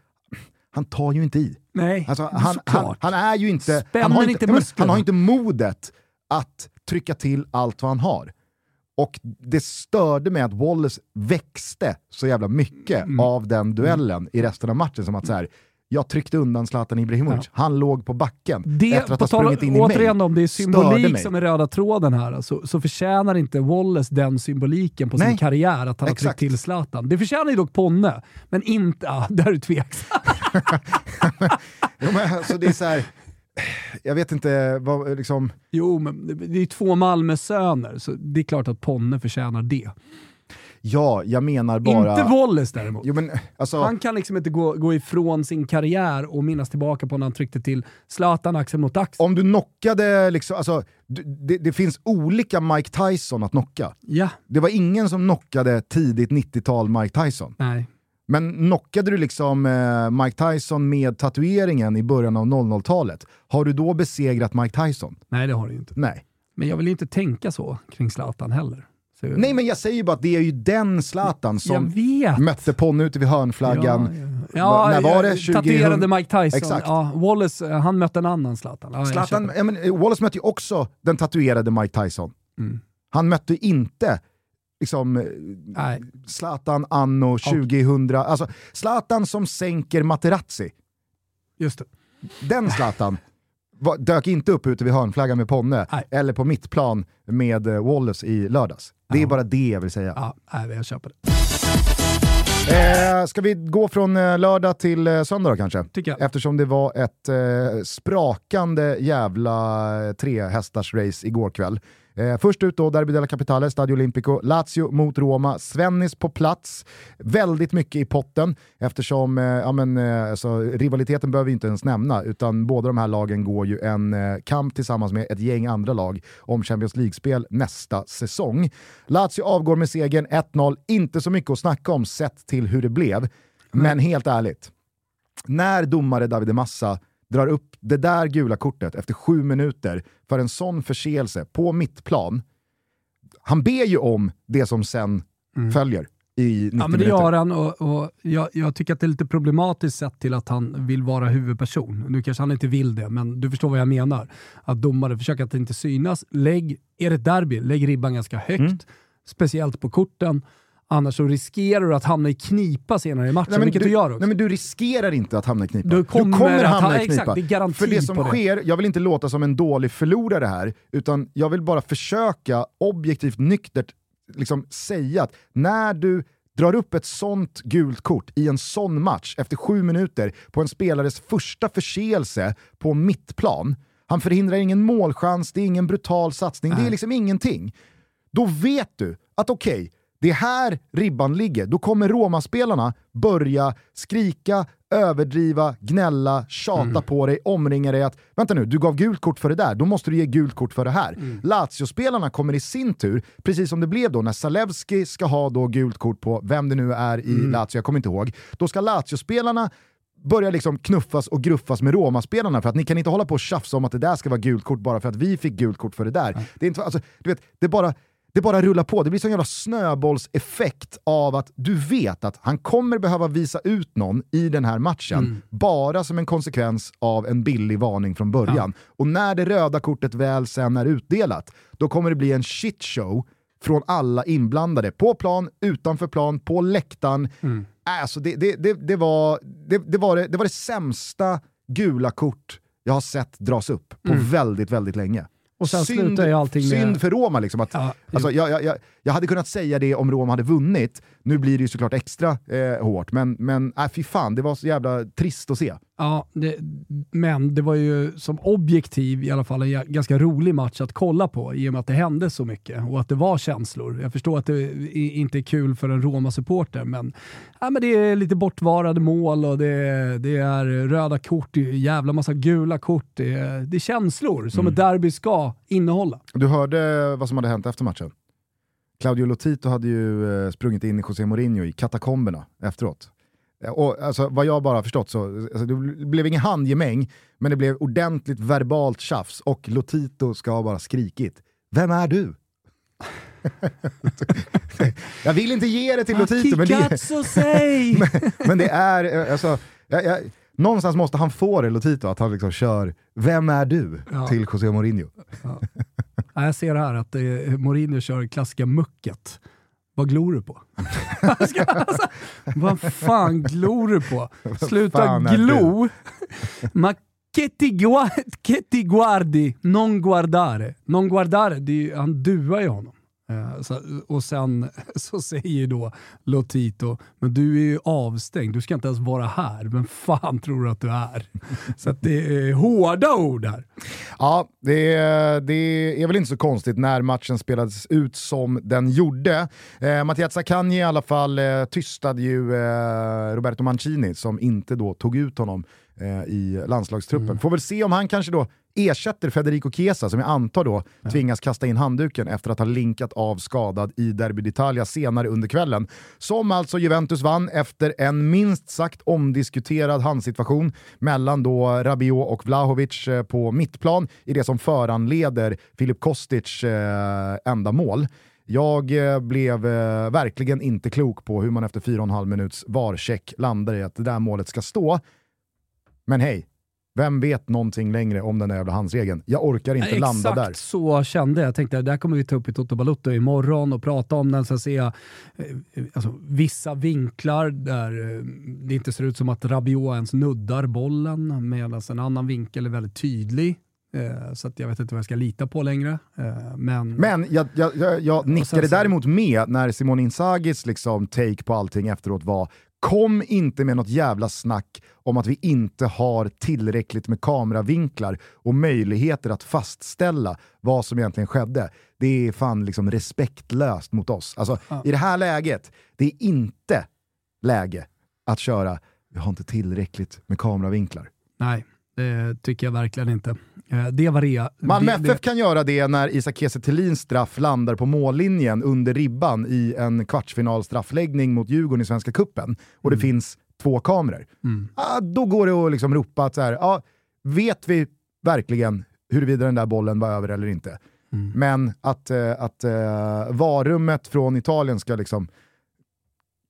han tar ju inte i. Nej, Alltså, han, han, han är ju inte, Spänner han har inte inte, nej, han har inte modet att trycka till allt vad han har. Och det störde mig att Wallace växte så jävla mycket Mm. av den duellen i resten av matchen. Som att så här, jag tryckte undan Zlatan Ibrahimovic, han låg på backen Det, efter att ha sprungit in i återigen mig. om det är symbolik som är röda tråden här, så, så förtjänar inte Wallace den symboliken på sin Nej, karriär, att han har exakt. tryckt till Zlatan. Det förtjänar ju dock Ponne, men inte... Ah, där är du tveksam. Jo, men, alltså, det är så här, jag vet inte, vad, liksom, Jo, men det- är ju två Malmö-söner, så det är klart att Ponne förtjänar det. ja, jag menar bara... Inte Wallace däremot. Jo, men, alltså, Han kan liksom inte gå, gå ifrån sin karriär och minnas tillbaka på när han tryckte till Zlatan axel mot axel. om du knockade, liksom, alltså, det, det finns olika Mike Tyson att knocka. Ja, Det var ingen som knockade tidigt 90-tal Mike Tyson. nej. Men knockade du liksom eh, Mike Tyson med tatueringen i början av 00-talet, har du då besegrat Mike Tyson? Nej, det har du inte. Nej. Men jag vill inte tänka så kring Zlatan heller. Så, Nej men jag säger ju bara att det är ju den Zlatan som mötte Ponne ute vid hörnflaggan. Ja, Va- när var det? ja, 2000? Tatuerade Mike Tyson. Exakt. Ja, Wallace, eh, han mötte en annan Zlatan. Ja, Zlatan, ja, men, eh, Wallace mötte ju också den tatuerade Mike Tyson. Mm. Han mötte inte liksom, eh, Nej. Zlatan anno 2000, alltså Zlatan som sänker Materazzi. Just det. Den Zlatan dök inte upp ute vid hörnflaggan med Ponne, Nej. eller på mittplan med eh, Wallace i lördags. Det är Ja. bara det jag vill säga. Ja, jag köper det. Eh, ska vi gå från eh, lördag till eh, söndag då, kanske? Tycker jag. Eftersom det var ett eh, sprakande jävla eh, trehästars race igår kväll. Eh, först ut då, Derby della Capitale, Stadio Olimpico, Lazio mot Roma, Svennis på plats. Väldigt mycket i potten eftersom eh, ja, men, eh, alltså, rivaliteten behöver vi inte ens nämna utan båda de här lagen går ju en eh, kamp tillsammans med ett gäng andra lag om Champions League-spel nästa säsong. Lazio avgår med segern 1-0, inte så mycket att snacka om sett till hur det blev. Men helt ärligt, när domare Davide Massa drar upp det där gula kortet efter sju minuter för en sån förseelse på mittplan, han ber ju om det som sen följer i 90 Mm. Ja, men det gör han och, och jag, jag tycker att det är lite problematiskt sett till att han vill vara huvudperson. Nu kanske han inte vill det, men du förstår vad jag menar. Att domare försöker att inte synas. Lägg, är det ett derby, lägg ribban ganska högt. Mm. Speciellt på korten. Annars så riskerar du att hamna i knipa senare i matchen, Nej, men vilket du, gör också. Nej, men du riskerar inte att hamna i knipa. Du kommer att ha- exakt, det är garanti För det som det. sker, jag vill inte låta som en dålig förlorare här, utan jag vill bara försöka objektivt nyktert liksom säga att när du drar upp ett sånt gult kort i en sån match efter sju minuter på en spelares första förseelse på mittplan, han förhindrar ingen målchans, det är ingen brutal satsning, det är liksom ingenting. Då vet du att okej, det är här ribban ligger. Då kommer Roma-spelarna börja skrika, överdriva, gnälla, tjata på dig, omringa dig att vänta nu, du gav gult kort för det där, då måste du ge gult kort för det här. Lazio-spelarna kommer i sin tur, precis som det blev då när Zalewski ska ha då gult kort på vem det nu är i Lazio, jag kommer inte ihåg. Då ska Lazio-spelarna börja liksom knuffas och gruffas med Roma-spelarna för att ni kan inte hålla på och tjafsa om att det där ska vara gult kort bara för att vi fick gult kort för det där. Det, är inte, alltså, du vet, det, bara, det bara rullar på, det blir sån jävla snöbollseffekt av att du vet att han kommer behöva visa ut någon i den här matchen, bara som en konsekvens av en billig varning från början. Och när det röda kortet väl sen är utdelat, då kommer det bli en shitshow från alla inblandade. På plan, utanför plan, på läktaren. Alltså det, det, det, det, var, det, det, var det, det var det sämsta gula kort jag har sett dras upp på väldigt, väldigt länge. Och sen slutar ju allting med- synd för Roma. Liksom, att, Ja, alltså, jag, jag, jag, jag hade kunnat säga det om Roma hade vunnit, nu blir det ju såklart extra eh, hårt, men, men äh, fy fan, det var så jävla trist att se. Ja, det, men det var ju som objektiv i alla fall en ga- ganska rolig match att kolla på i och med att det hände så mycket och att det var känslor. Jag förstår att det inte är kul för en Roma-supporter, men, ja, men det är lite bortvarade mål och det, det är röda kort, det är jävla massa gula kort. Det det är känslor som ett derby ska innehålla. Du hörde vad som hade hänt efter matchen? Claudio Lotito hade ju eh, sprungit in i José Mourinho i katakomberna efteråt. Eh, Och, alltså, vad jag bara har förstått så, alltså, det blev ingen handgemäng, men det blev ordentligt verbalt tjafs och Lotito ska ha bara skrikit “Vem är du?” Jag vill inte ge det till Lotito, men det, sei! men det är, eh, alltså, jag, jag, någonstans måste han få det Lotito, att han liksom kör “Vem är du?” Ja. till José Mourinho. Ja, jag ser här att eh, Mourinho kör klassiska mucket. Vad glor du på? alltså, vad fan glor du på? Sluta glo! Ma che ti, gua- che ti guardi, non guardare. Non guardare, det är han duar ju honom. Eh, så, och sen så säger då Lotito, men du är ju avstängd, du ska inte ens vara här. Vem fan tror du att du är? Så att det är hårda ord här. Ja, det, det är väl inte så konstigt när matchen spelades ut som den gjorde. Eh, Mattias Zaccagni i alla fall eh, tystade ju eh, Roberto Mancini som inte då tog ut honom eh, i landslagstruppen. Får väl se om han kanske då ersätter Federico Chiesa som jag antar då tvingas kasta in handduken efter att ha linkat av skadad i Derby d'Italia senare under kvällen. Som alltså Juventus vann efter en minst sagt omdiskuterad handsituation mellan då Rabiot och Vlahovic eh, på mittplan i det som föranleder Filip Kostic eh, enda mål. Jag eh, blev eh, verkligen inte klok på hur man efter 4,5 minuts varcheck landar i att det där målet ska stå. Men hej, vem vet någonting längre om den där jävla handsregeln? Jag orkar inte Nej, landa exakt där. så kände jag. Jag tänkte det här kommer vi ta upp i Toto Balutto imorgon och prata om den. Så att säga, eh, alltså, vissa vinklar där eh, det inte ser ut som att Rabiot ens nuddar bollen medan en annan vinkel är väldigt tydlig. Eh, Så att jag vet inte vad jag ska lita på längre. Men, Men jag, jag, jag, jag nickade så- däremot med när Simone Inzagis liksom take på allting efteråt var Kom inte med något jävla snack om att vi inte har tillräckligt med kameravinklar och möjligheter att fastställa vad som egentligen skedde. Det är fan liksom respektlöst mot oss. Alltså, I det här läget, det är inte läge att köra vi har inte tillräckligt med kameravinklar. nej, det tycker jag verkligen inte. Eh, Det var det. Malmö det, FF kan göra det när Isak Kiese straff landar på mållinjen under ribban i en kvartsfinal straffläggning mot Djurgården i Svenska Cupen och det finns två kameror. Ah, då går det att liksom ropa att så här, ah, vet vi verkligen huruvida den där bollen var över eller inte. Mm. Men att, eh, att eh, varummet från Italien ska liksom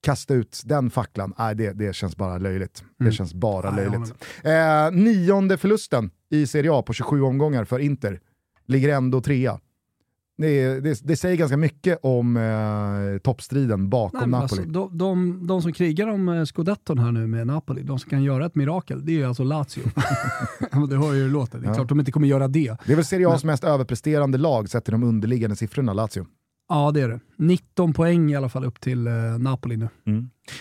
kasta ut den facklan, nej, det, det känns bara löjligt. Det Mm. känns bara löjligt. Eh, nionde förlusten i Serie A på 27 omgångar för Inter. Ligger ändå trea. Det, det, det säger ganska mycket om eh, toppstriden bakom Nej, men Napoli. alltså, de, de, de som krigar om eh, scudetton här nu med Napoli, de som kan göra ett mirakel, det är ju alltså Lazio. Det hör ju hur det låter. Det är Ja. klart de inte kommer göra det. Det är väl Serie A's mest överpresterande lag sett till de underliggande siffrorna, Lazio. Ja, det är det. 19 poäng i alla fall upp till eh, Napoli nu.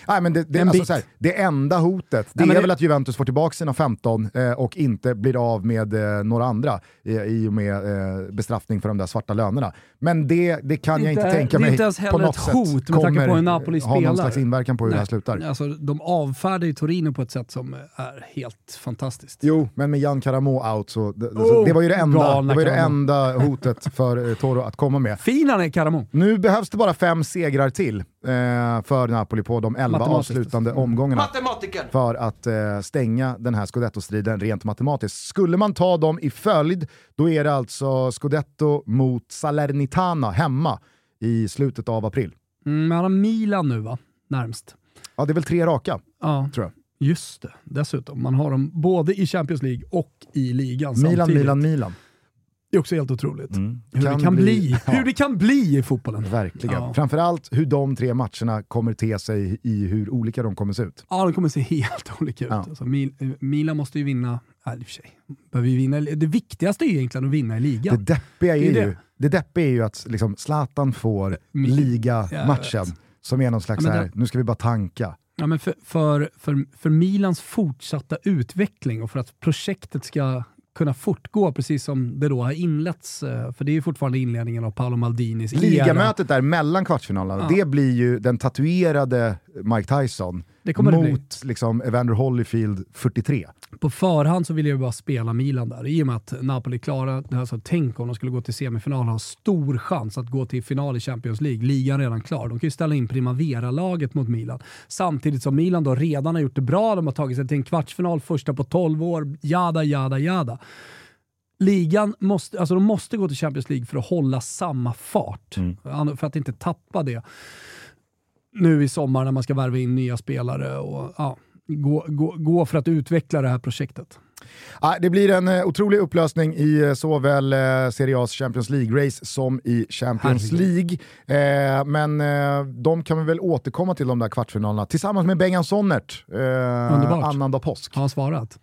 Nej, men det, det, En alltså, så här, det enda hotet det Nej, är det- väl att Juventus får tillbaka sina 15 eh, och inte blir av med eh, några andra i, i och med eh, bestraffning för de där svarta lönerna. Men det, det kan jag Inte- inte tänka det är mig inte ens på heller något ett sätt hot med tanke på hur Napoli ha någon spelar. slags inverkan på hur det här Nej. slutar. Alltså, de avfärdar ju Torino på ett sätt som är helt fantastiskt. Jo, men med Jan Karamo out så det, Oh, det var ju det enda, det var ju det enda hotet för eh, Toro att komma med. Fin han är, Karamo. Nu behövs det bara fem segrar till eh, för Napoli på de elva avslutande omgångarna. Matematiker. för att eh, stänga den här scudetto-striden rent matematiskt. Skulle man ta dem i följd, då är det alltså scudetto mot Salernitana hemma i slutet av april. Mm, men han har Milan nu va? Närmst. Ja, det är väl tre raka, Ja, tror jag. just det. Dessutom. Man har dem både i Champions League och i ligan Milan, samtidigt. Milan, Milan. Det är också helt otroligt. Hur Kan det kan bli- bli, ja. hur det kan bli i fotbollen. Verkligen. Ja. Framförallt hur de tre matcherna kommer te sig i hur olika de kommer se ut. Ja, det kommer se helt olika ut. Ja. Alltså, Mil eh, Milan måste ju vinna, i och för sig, behöver vinna. Det viktigaste är ju egentligen att vinna i ligan. Det deppiga är, Det är det. ju, det deppiga är ju att liksom, Zlatan får ligamatchen som är någon slags Ja, så här, det- nu ska vi bara tanka. Ja, men för, för, för, för Milans fortsatta utveckling och för att projektet ska kunna fortgå precis som det då har inletts, eh, för det är ju fortfarande inledningen av Paolo Maldinis era. Ligamötet där mellan kvartsfinalerna, Ja. det blir ju den tatuerade Mike Tyson mot liksom Evander Holyfield 43. På förhand så vill jag bara spela Milan där, i och med att Napoli klarade, alltså, tänk om de skulle gå till semifinal och ha stor chans att gå till final i Champions League. Ligan redan klar. De kan ju ställa in Primavera-laget mot Milan. Samtidigt som Milan då redan har gjort det bra, de har tagit sig till en kvartsfinal, första på 12 år, jada, jada, jada. Ligan måste, alltså de måste gå till Champions League för att hålla samma fart. För att inte tappa det nu i sommar när man ska värva in nya spelare och ja, gå, gå, gå för att utveckla det här projektet. Det blir en eh, otrolig upplösning i eh, såväl eh, Serie A's Champions League-race som i Champions Herregud. League. Men de kan vi väl återkomma till de där kvartsfinalerna tillsammans med Bengan Sonnert annandag påsk. Har han svarat?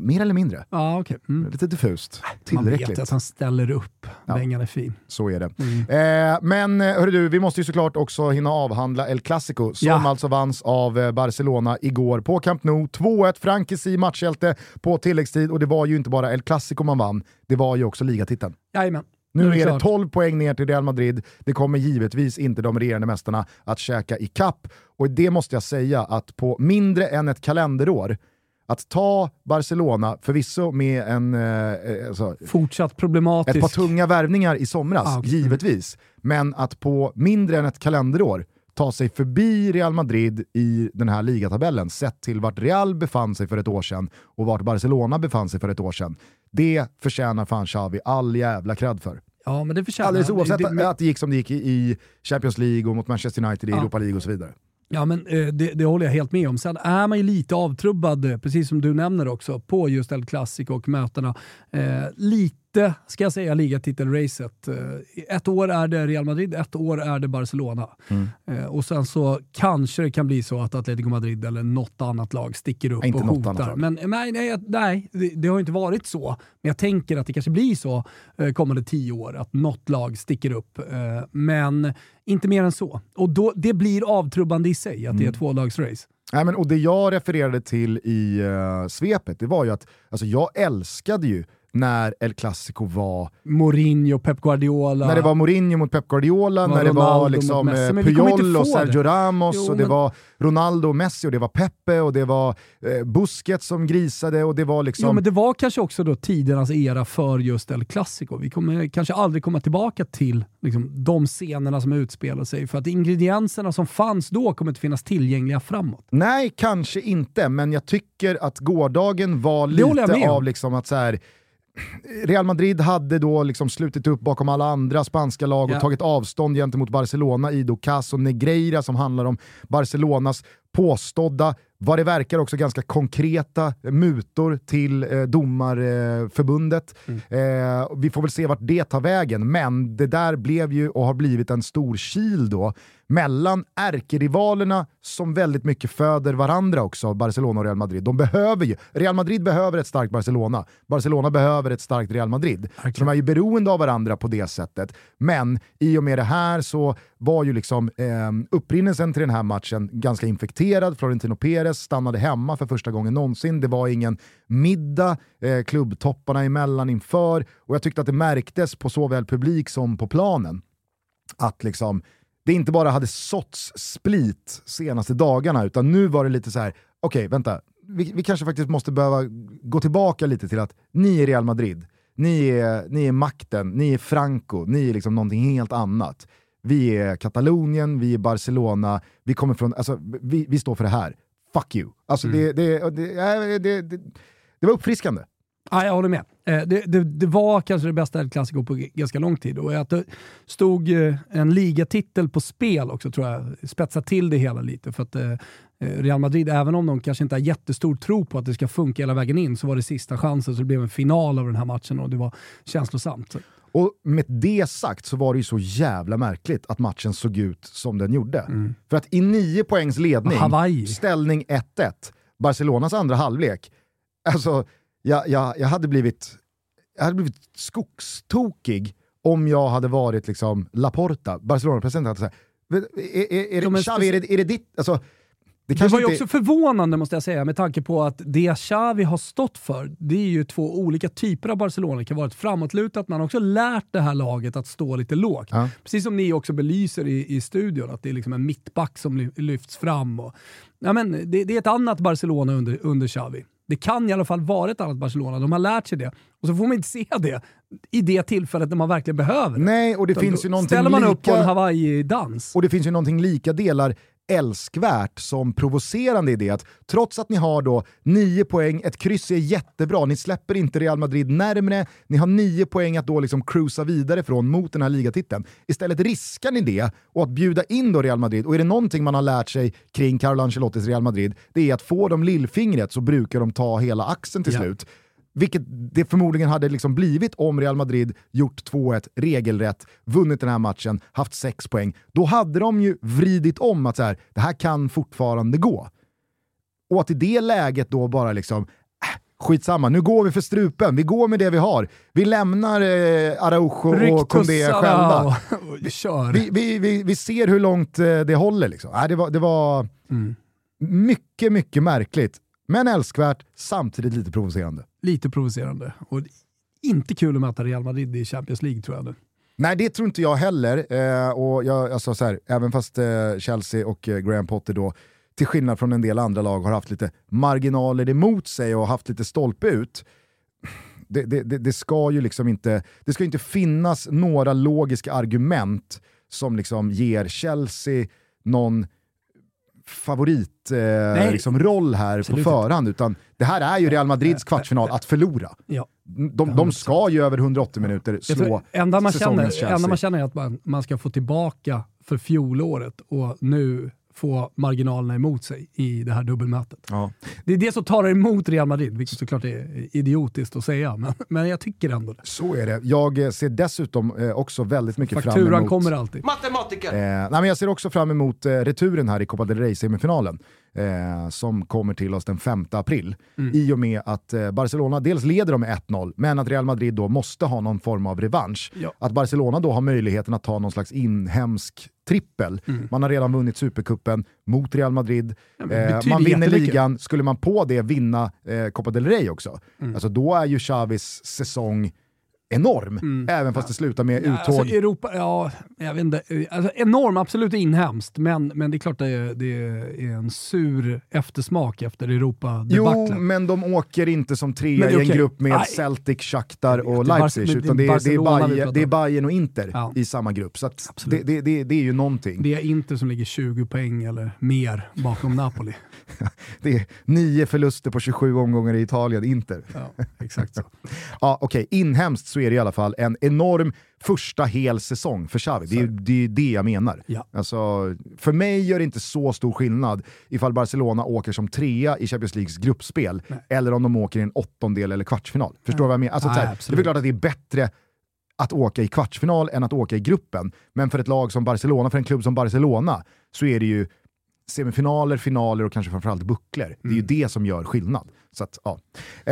Mer eller mindre. Ja, okej. Mm. Lite diffust. Man vet Tillräckligt. att han ställer upp. Ja. Bengan är fin. Så är det. Mm. Eh, men eh, hörru du, vi måste ju såklart också hinna avhandla El Clasico som Ja. alltså vanns av eh, Barcelona igår på Camp Nou. 2-1 Frankesi matchhjälte på tilläggstid och det var ju inte bara El Clasico man vann, det var ju också ligatiteln. Jajamän. Nu är det klart. 12 poäng ner till Real Madrid. Det kommer givetvis inte de regerande mästarna att käka i kapp. Och det måste jag säga att på mindre än ett kalenderår, att ta Barcelona, förvisso med en, eh, eh, alltså, Fortsatt problematisk. ett par tunga värvningar i somras, Ah, okej. givetvis. Men att på mindre än ett kalenderår ta sig förbi Real Madrid i den här ligatabellen, sett till vart Real befann sig för ett år sedan och vart Barcelona befann sig för ett år sedan. Det förtjänar fan Xavi all jävla cred för. Ja, men det förtjänar Alldeles oavsett det, att, det, att det gick som det gick i, i Champions League och mot Manchester United i Ja. Europa League och så vidare. Ja, men eh, det, det håller jag helt med om. Sen är man ju lite avtrubbad, eh, precis som du nämner också, på just El Clasico och mötena. Eh, lite, ska jag säga, ligatitelracet. Eh, ett år är det Real Madrid, ett år är det Barcelona. Mm. Eh, och sen så kanske det kan bli så att Atletico Madrid eller något annat lag sticker upp inte och hotar. Men eh, nej, nej, nej det, det har inte varit så. Men jag tänker att det kanske blir så kommande tio år, att något lag sticker upp. Men inte mer än så. Och då, det blir avtrubbande i sig, att det är Mm. ett tvålagsrace. Nej, men, och det jag refererade till i uh, svepet, det var ju att alltså, jag älskade ju när El Clasico var Mourinho, Pep Guardiola. när det var Mourinho mot Pep Guardiola, när det var liksom eh, Puyol och Sergio det. Ramos Jo, och det men- var Ronaldo och Messi och det var Pepe och det var eh, Busquets som grisade och det var liksom... Jo, men det var kanske också då tidernas era för just El Clasico. Vi kommer kanske aldrig komma tillbaka till liksom, de scenerna som utspelar sig, för att ingredienserna som fanns då kommer inte finnas tillgängliga framåt. Nej, kanske inte, men jag tycker att gårdagen var lite av liksom att så här, Real Madrid hade då liksom slutit upp bakom alla andra spanska lag och Ja. tagit avstånd gentemot Barcelona i då Caso Negreira som handlar om Barcelonas påstådda, vad det verkar också ganska konkreta mutor till eh, domarförbundet. Eh, vi får väl se vart det tar vägen, men det där blev ju och har blivit en stor kil då mellan ärkerivalerna som väldigt mycket föder varandra också, Barcelona och Real Madrid. De behöver ju, Real Madrid behöver ett starkt Barcelona, Barcelona behöver ett starkt Real Madrid. Så de är ju beroende av varandra på det sättet. Men i och med det här så var ju liksom eh, upprinnelsen till den här matchen ganska infekterad. Florentino Perez stannade hemma för första gången någonsin. Det var ingen middag eh, klubbtopparna emellan inför och jag tyckte att det märktes på såväl publik som på planen att liksom, det inte bara hade såtts split senaste dagarna, utan nu var det lite så här: okej vänta, vi, vi kanske faktiskt måste behöva gå tillbaka lite till att ni är Real Madrid, ni är, ni är makten, ni är Franco, ni är liksom någonting helt annat. Vi är Katalonien, vi är Barcelona, vi kommer från, alltså vi, vi står för det här. Fuck you. Alltså det, det, det, det, det, det, det var uppfriskande. Ja, jag håller med. Eh, Det, det, det var kanske det bästa El Clasico på ganska lång tid och att det stod eh, en ligatitel på spel också tror jag spetsar till det hela lite. För att eh, Real Madrid, även om de kanske inte har jättestor tro på att det ska funka hela vägen in, så var det sista chansen så det blev en final av den här matchen och det var känslosamt. Och med det sagt så var det ju så jävla märkligt att matchen såg ut som den gjorde. För att i nio poängs ledning, Hawaii. ställning 1-1, Barcelonas andra halvlek, alltså jag, jag, jag, hade blivit, jag hade blivit skogstokig om jag hade varit liksom Laporta, Barcelona-president, hade sagt är, är, är, det, Xavi, är, det, är det ditt... Alltså, det Det var ju inte, också förvånande måste jag säga med tanke på att det Xavi har stått för, det är ju två olika typer av Barcelona. Det kan vara ett framåtlutat, men han har också lärt det här laget att stå lite lågt. Ja. Precis som ni också belyser i, i studion, att det är liksom en mittback som ly- lyfts fram. Och, ja, men det, det är ett annat Barcelona under, under Xavi. Det kan i alla fall vara ett annat Barcelona, de har lärt sig det. Och så får man inte se det i det tillfället när man verkligen behöver det. Nej, och det Utan finns ju någonting Ställer man lika... upp på en Hawaii-dans. Och det finns ju någonting lika delar älskvärt som provocerande i det att trots att ni har då nio poäng, ett kryss är jättebra, ni släpper inte Real Madrid närmre, ni har nio poäng att då liksom cruisa vidare från mot den här ligatiteln. Istället riskar ni det och att bjuda in då Real Madrid, och är det någonting man har lärt sig kring Carlo Ancelottis Real Madrid, det är att få de lillfingret så brukar de ta hela axeln till Ja. slut. Vilket det förmodligen hade liksom blivit om Real Madrid gjort 2-1 regelrätt, vunnit den här matchen, haft 6 poäng. Då hade de ju vridit om att så här, det här kan fortfarande gå. Och att i det läget då bara liksom, äh, skitsamma, nu går vi för strupen, vi går med det vi har. Vi lämnar eh, Araujo Ryck och tussarna själva. Vi, vi, vi, vi ser hur långt eh, det håller. Liksom. Äh, det var, det var Mm. mycket, mycket märkligt. Men älskvärt, samtidigt lite provocerande. Lite provocerande. Och inte kul att möta Real Madrid i Champions League tror jag nu. Nej, det tror inte jag heller. Eh, och jag, alltså, så här, även fast eh, Chelsea och eh, Graham Potter då, till skillnad från en del andra lag, har haft lite marginaler emot sig och haft lite stolpe ut. Det, det, det, det ska ju liksom inte, det ska inte finnas några logiska argument som liksom ger Chelsea någon favorit eh, liksom roll här absolut på förhand, utan det här är ju Real Madrids kvartsfinal att förlora. Ja. De, de ska ju över 180 minuter slå enda, man säsongens känner, Chelsea. enda man känner är att man, man ska få tillbaka för fjolåret och nu få marginalerna emot sig i det här dubbelmötet. Ja. Det är det som talar emot Real Madrid, vilket såklart är idiotiskt att säga, men, men jag tycker ändå det. Så är det. Jag eh, ser dessutom eh, också väldigt mycket fram Fakturan emot... kommer alltid. Matematiker. Eh, nej, men jag ser också fram emot eh, returen här i Copa del Rey-semifinalen. Eh, som kommer till oss den 5 april. Mm. I och med att eh, Barcelona dels leder de med 1-0, men att Real Madrid då måste ha någon form av revansch. Ja. Att Barcelona då har möjligheten att ta någon slags inhemsk trippel. Man har redan vunnit Supercupen mot Real Madrid. Ja, Eh, man vinner ligan, skulle man på det vinna eh, Copa del Rey också, Mm. alltså, då är ju Xavis säsong enorm. Även fast det slutar med Ja, uttåg. Alltså Europa, ja, jag vet inte. Alltså, enorm, absolut inhemskt, men, men det är klart det är, det är en sur eftersmak efter Jo, Europa-debaclet. men de åker inte som trea Men i en grupp med Nej. Celtic, Shakhtar och Leipzig, det utan det är, det, är Bayern, det är. Bayern och Inter Ja. i samma grupp. Så det, det, det, det är ju någonting. Det är Inter som ligger 20 poäng eller mer bakom Napoli. Det är nio förluster på 27 omgångar i Italien, Inter. Ja, exakt så. Ja, Okej, inhemskt så är det i alla fall en enorm första hel säsong för Xavi. Det är det, är det jag menar. Ja. Alltså, för mig gör det inte så stor skillnad ifall Barcelona åker som trea i Champions Leagues gruppspel eller om de åker i en åttondel eller kvartsfinal. Förstår du vad jag menar? Alltså, Nej, här, det är väl klart att det är bättre att åka i kvartsfinal än att åka i gruppen. Men för ett lag som Barcelona, för en klubb som Barcelona, så är det ju semifinaler, finaler och kanske framförallt bucklor. Det är ju det som gör skillnad. Så att, ja.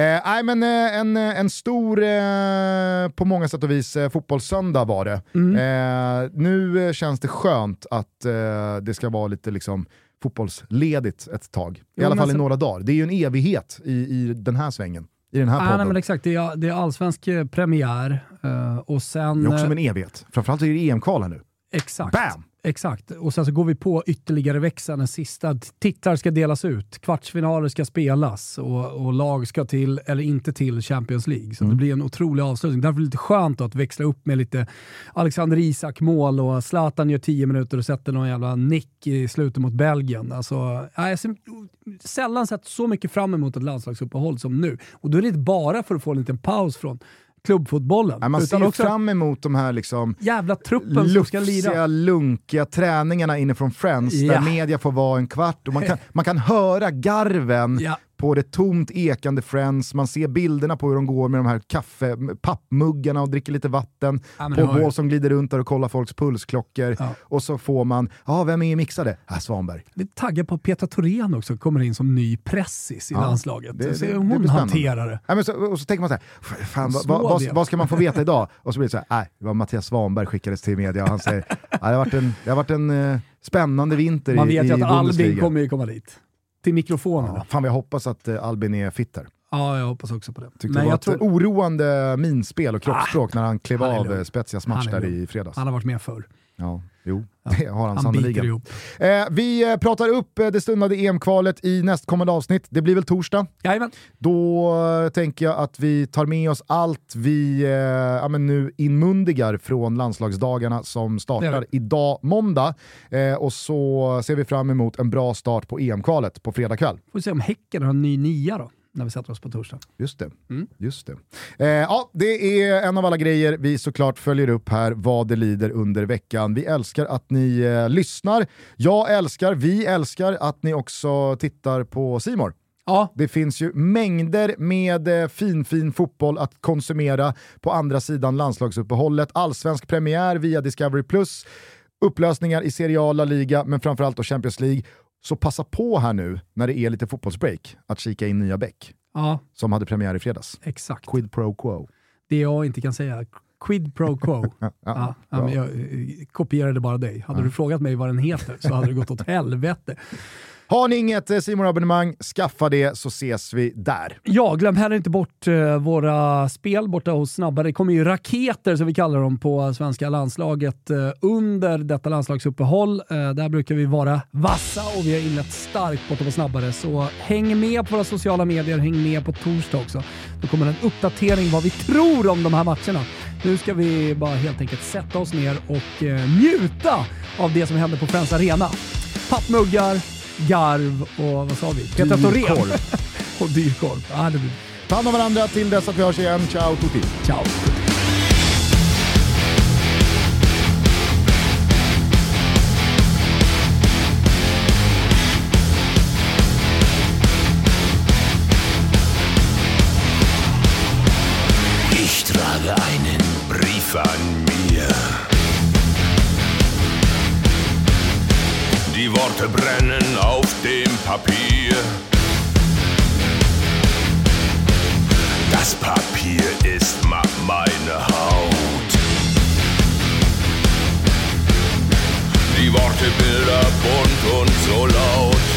eh, men, eh, en, en stor, eh, på många sätt och vis, eh, fotbollssöndag var det. Eh, nu eh, känns det skönt att eh, det ska vara lite liksom, fotbollsledigt ett tag. I Jo, alla fall i sen- några dagar. Det är ju en evighet i, i den här svängen. I den här Ah, podden. nej, men exakt, det är, det är allsvensk eh, premiär eh, och sen... det är också eh, en evighet. Framförallt är det EM-kval här nu. Exakt. Bam! Exakt. Och sen så går vi på ytterligare växeln. Den sista titlar ska delas ut, kvartsfinaler ska spelas och, och lag ska till, eller inte till, Champions League. Så det blir en otrolig avslutning. Därför är det lite skönt att växla upp med lite Alexander Isak-mål och Zlatan gör 10 minuter och sätter någon jävla nick i slutet mot Belgien. Alltså, jag har sällan sett så mycket fram emot ett landslagsuppehåll som nu. Och då är det inte bara för att få en liten paus från klubbfotbollen. Nej, man ser också fram emot de här liksom jävla truppen som ska lira. lunkiga träningarna inifrån Friends Ja. där media får vara en kvart och man kan, man kan höra garven Ja. På det tomt ekande Friends, man ser bilderna på hur de går med de här kaffe, pappmuggarna och dricker lite vatten, Ja, det på Paul som glider runt där och kollar folks pulsklockor Ja. och så får man, ja vem är mixade? Ah, Svanberg. Lite taggad på Petra Thorén också kommer in som ny pressis i Ja, landslaget. det- Se det- det hon spännande. hanterar det. Ja, men så, och så tänker man så här, "F- fan, vad, Svår vad, vad, ska man få veta idag? Och så blir det så här, nej, det var Mattias Svanberg skickades till media och han säger, "Ja, det har varit en, det har varit en eh, spännande vinter Man i, vet i ju att Albin Bundesliga. kommer ju komma dit. Till mikrofonerna. Ja, fan jag hoppas att eh, Albin är fit där. Ja, jag hoppas också på det. Tyckte Men det var jag ett tror Ah, oroande minspel och kroppsspråk när han klev han av eh, Spezias match där i fredags. han har varit med förr. Ja, jo, det har han, Han sannerligen. Eh, vi eh, pratar upp eh, det stundande EM-kvalet i nästkommande avsnitt. Det blir väl torsdag? Jajamän. Då eh, tänker jag att vi tar med oss allt vi eh, ja, nu inmundigar från landslagsdagarna som startar idag måndag. Eh, och så ser vi fram emot en bra start på EM-kvalet på fredag kväll. Får vi se om Häcken har en ny nia då, när vi sätter oss på torsdag. Just det. Mm. Just det. Eh, ja, det är en av alla grejer vi såklart följer upp här vad det lider under veckan. Vi älskar att ni eh, lyssnar. Jag älskar, vi älskar att ni också tittar på Simor. Ja, Det finns ju mängder med eh, fin, fin fotboll att konsumera på andra sidan landslagsuppehållet. Allsvensk premiär via Discovery+, upplösningar i Serie A, La Liga, men framförallt då Champions League. Så passa på här nu, när det är lite fotbollsbreak, att kika in nya Beck, ja, som hade premiär i fredags. exakt. Quid pro quo. Det jag inte kan säga. Quid pro quo. Ja, Ja, ja, jag eh, kopierade bara dig. Hade du frågat mig vad den heter så hade det gått åt helvete. Har ni inget eh, Simon abonnemang skaffa det så ses vi där. Ja, glöm heller inte bort eh, våra spel borta hos Snabbare. Det kommer ju raketer, som vi kallar dem, på svenska landslaget eh, under detta landslagsuppehåll. Där brukar vi vara vassa och vi har inlett starkt borta på Snabbare. Så häng med på våra sociala medier, häng med på torsdag också. Då kommer en uppdatering vad vi tror om de här matcherna. Nu ska vi bara helt enkelt sätta oss ner och njuta av det som händer på Friends Arena. Pappmuggar, garv och vad sa vi? Petra Thorén. och dyr korv. Ja, det blir... Ta hand om varandra till dess att vi hörs igen. Ciao tutti! Ciao! An mir. Die Worte brennen Papier. Das Papier ist meine Haut. Die Worte Bilder bunt und so laut.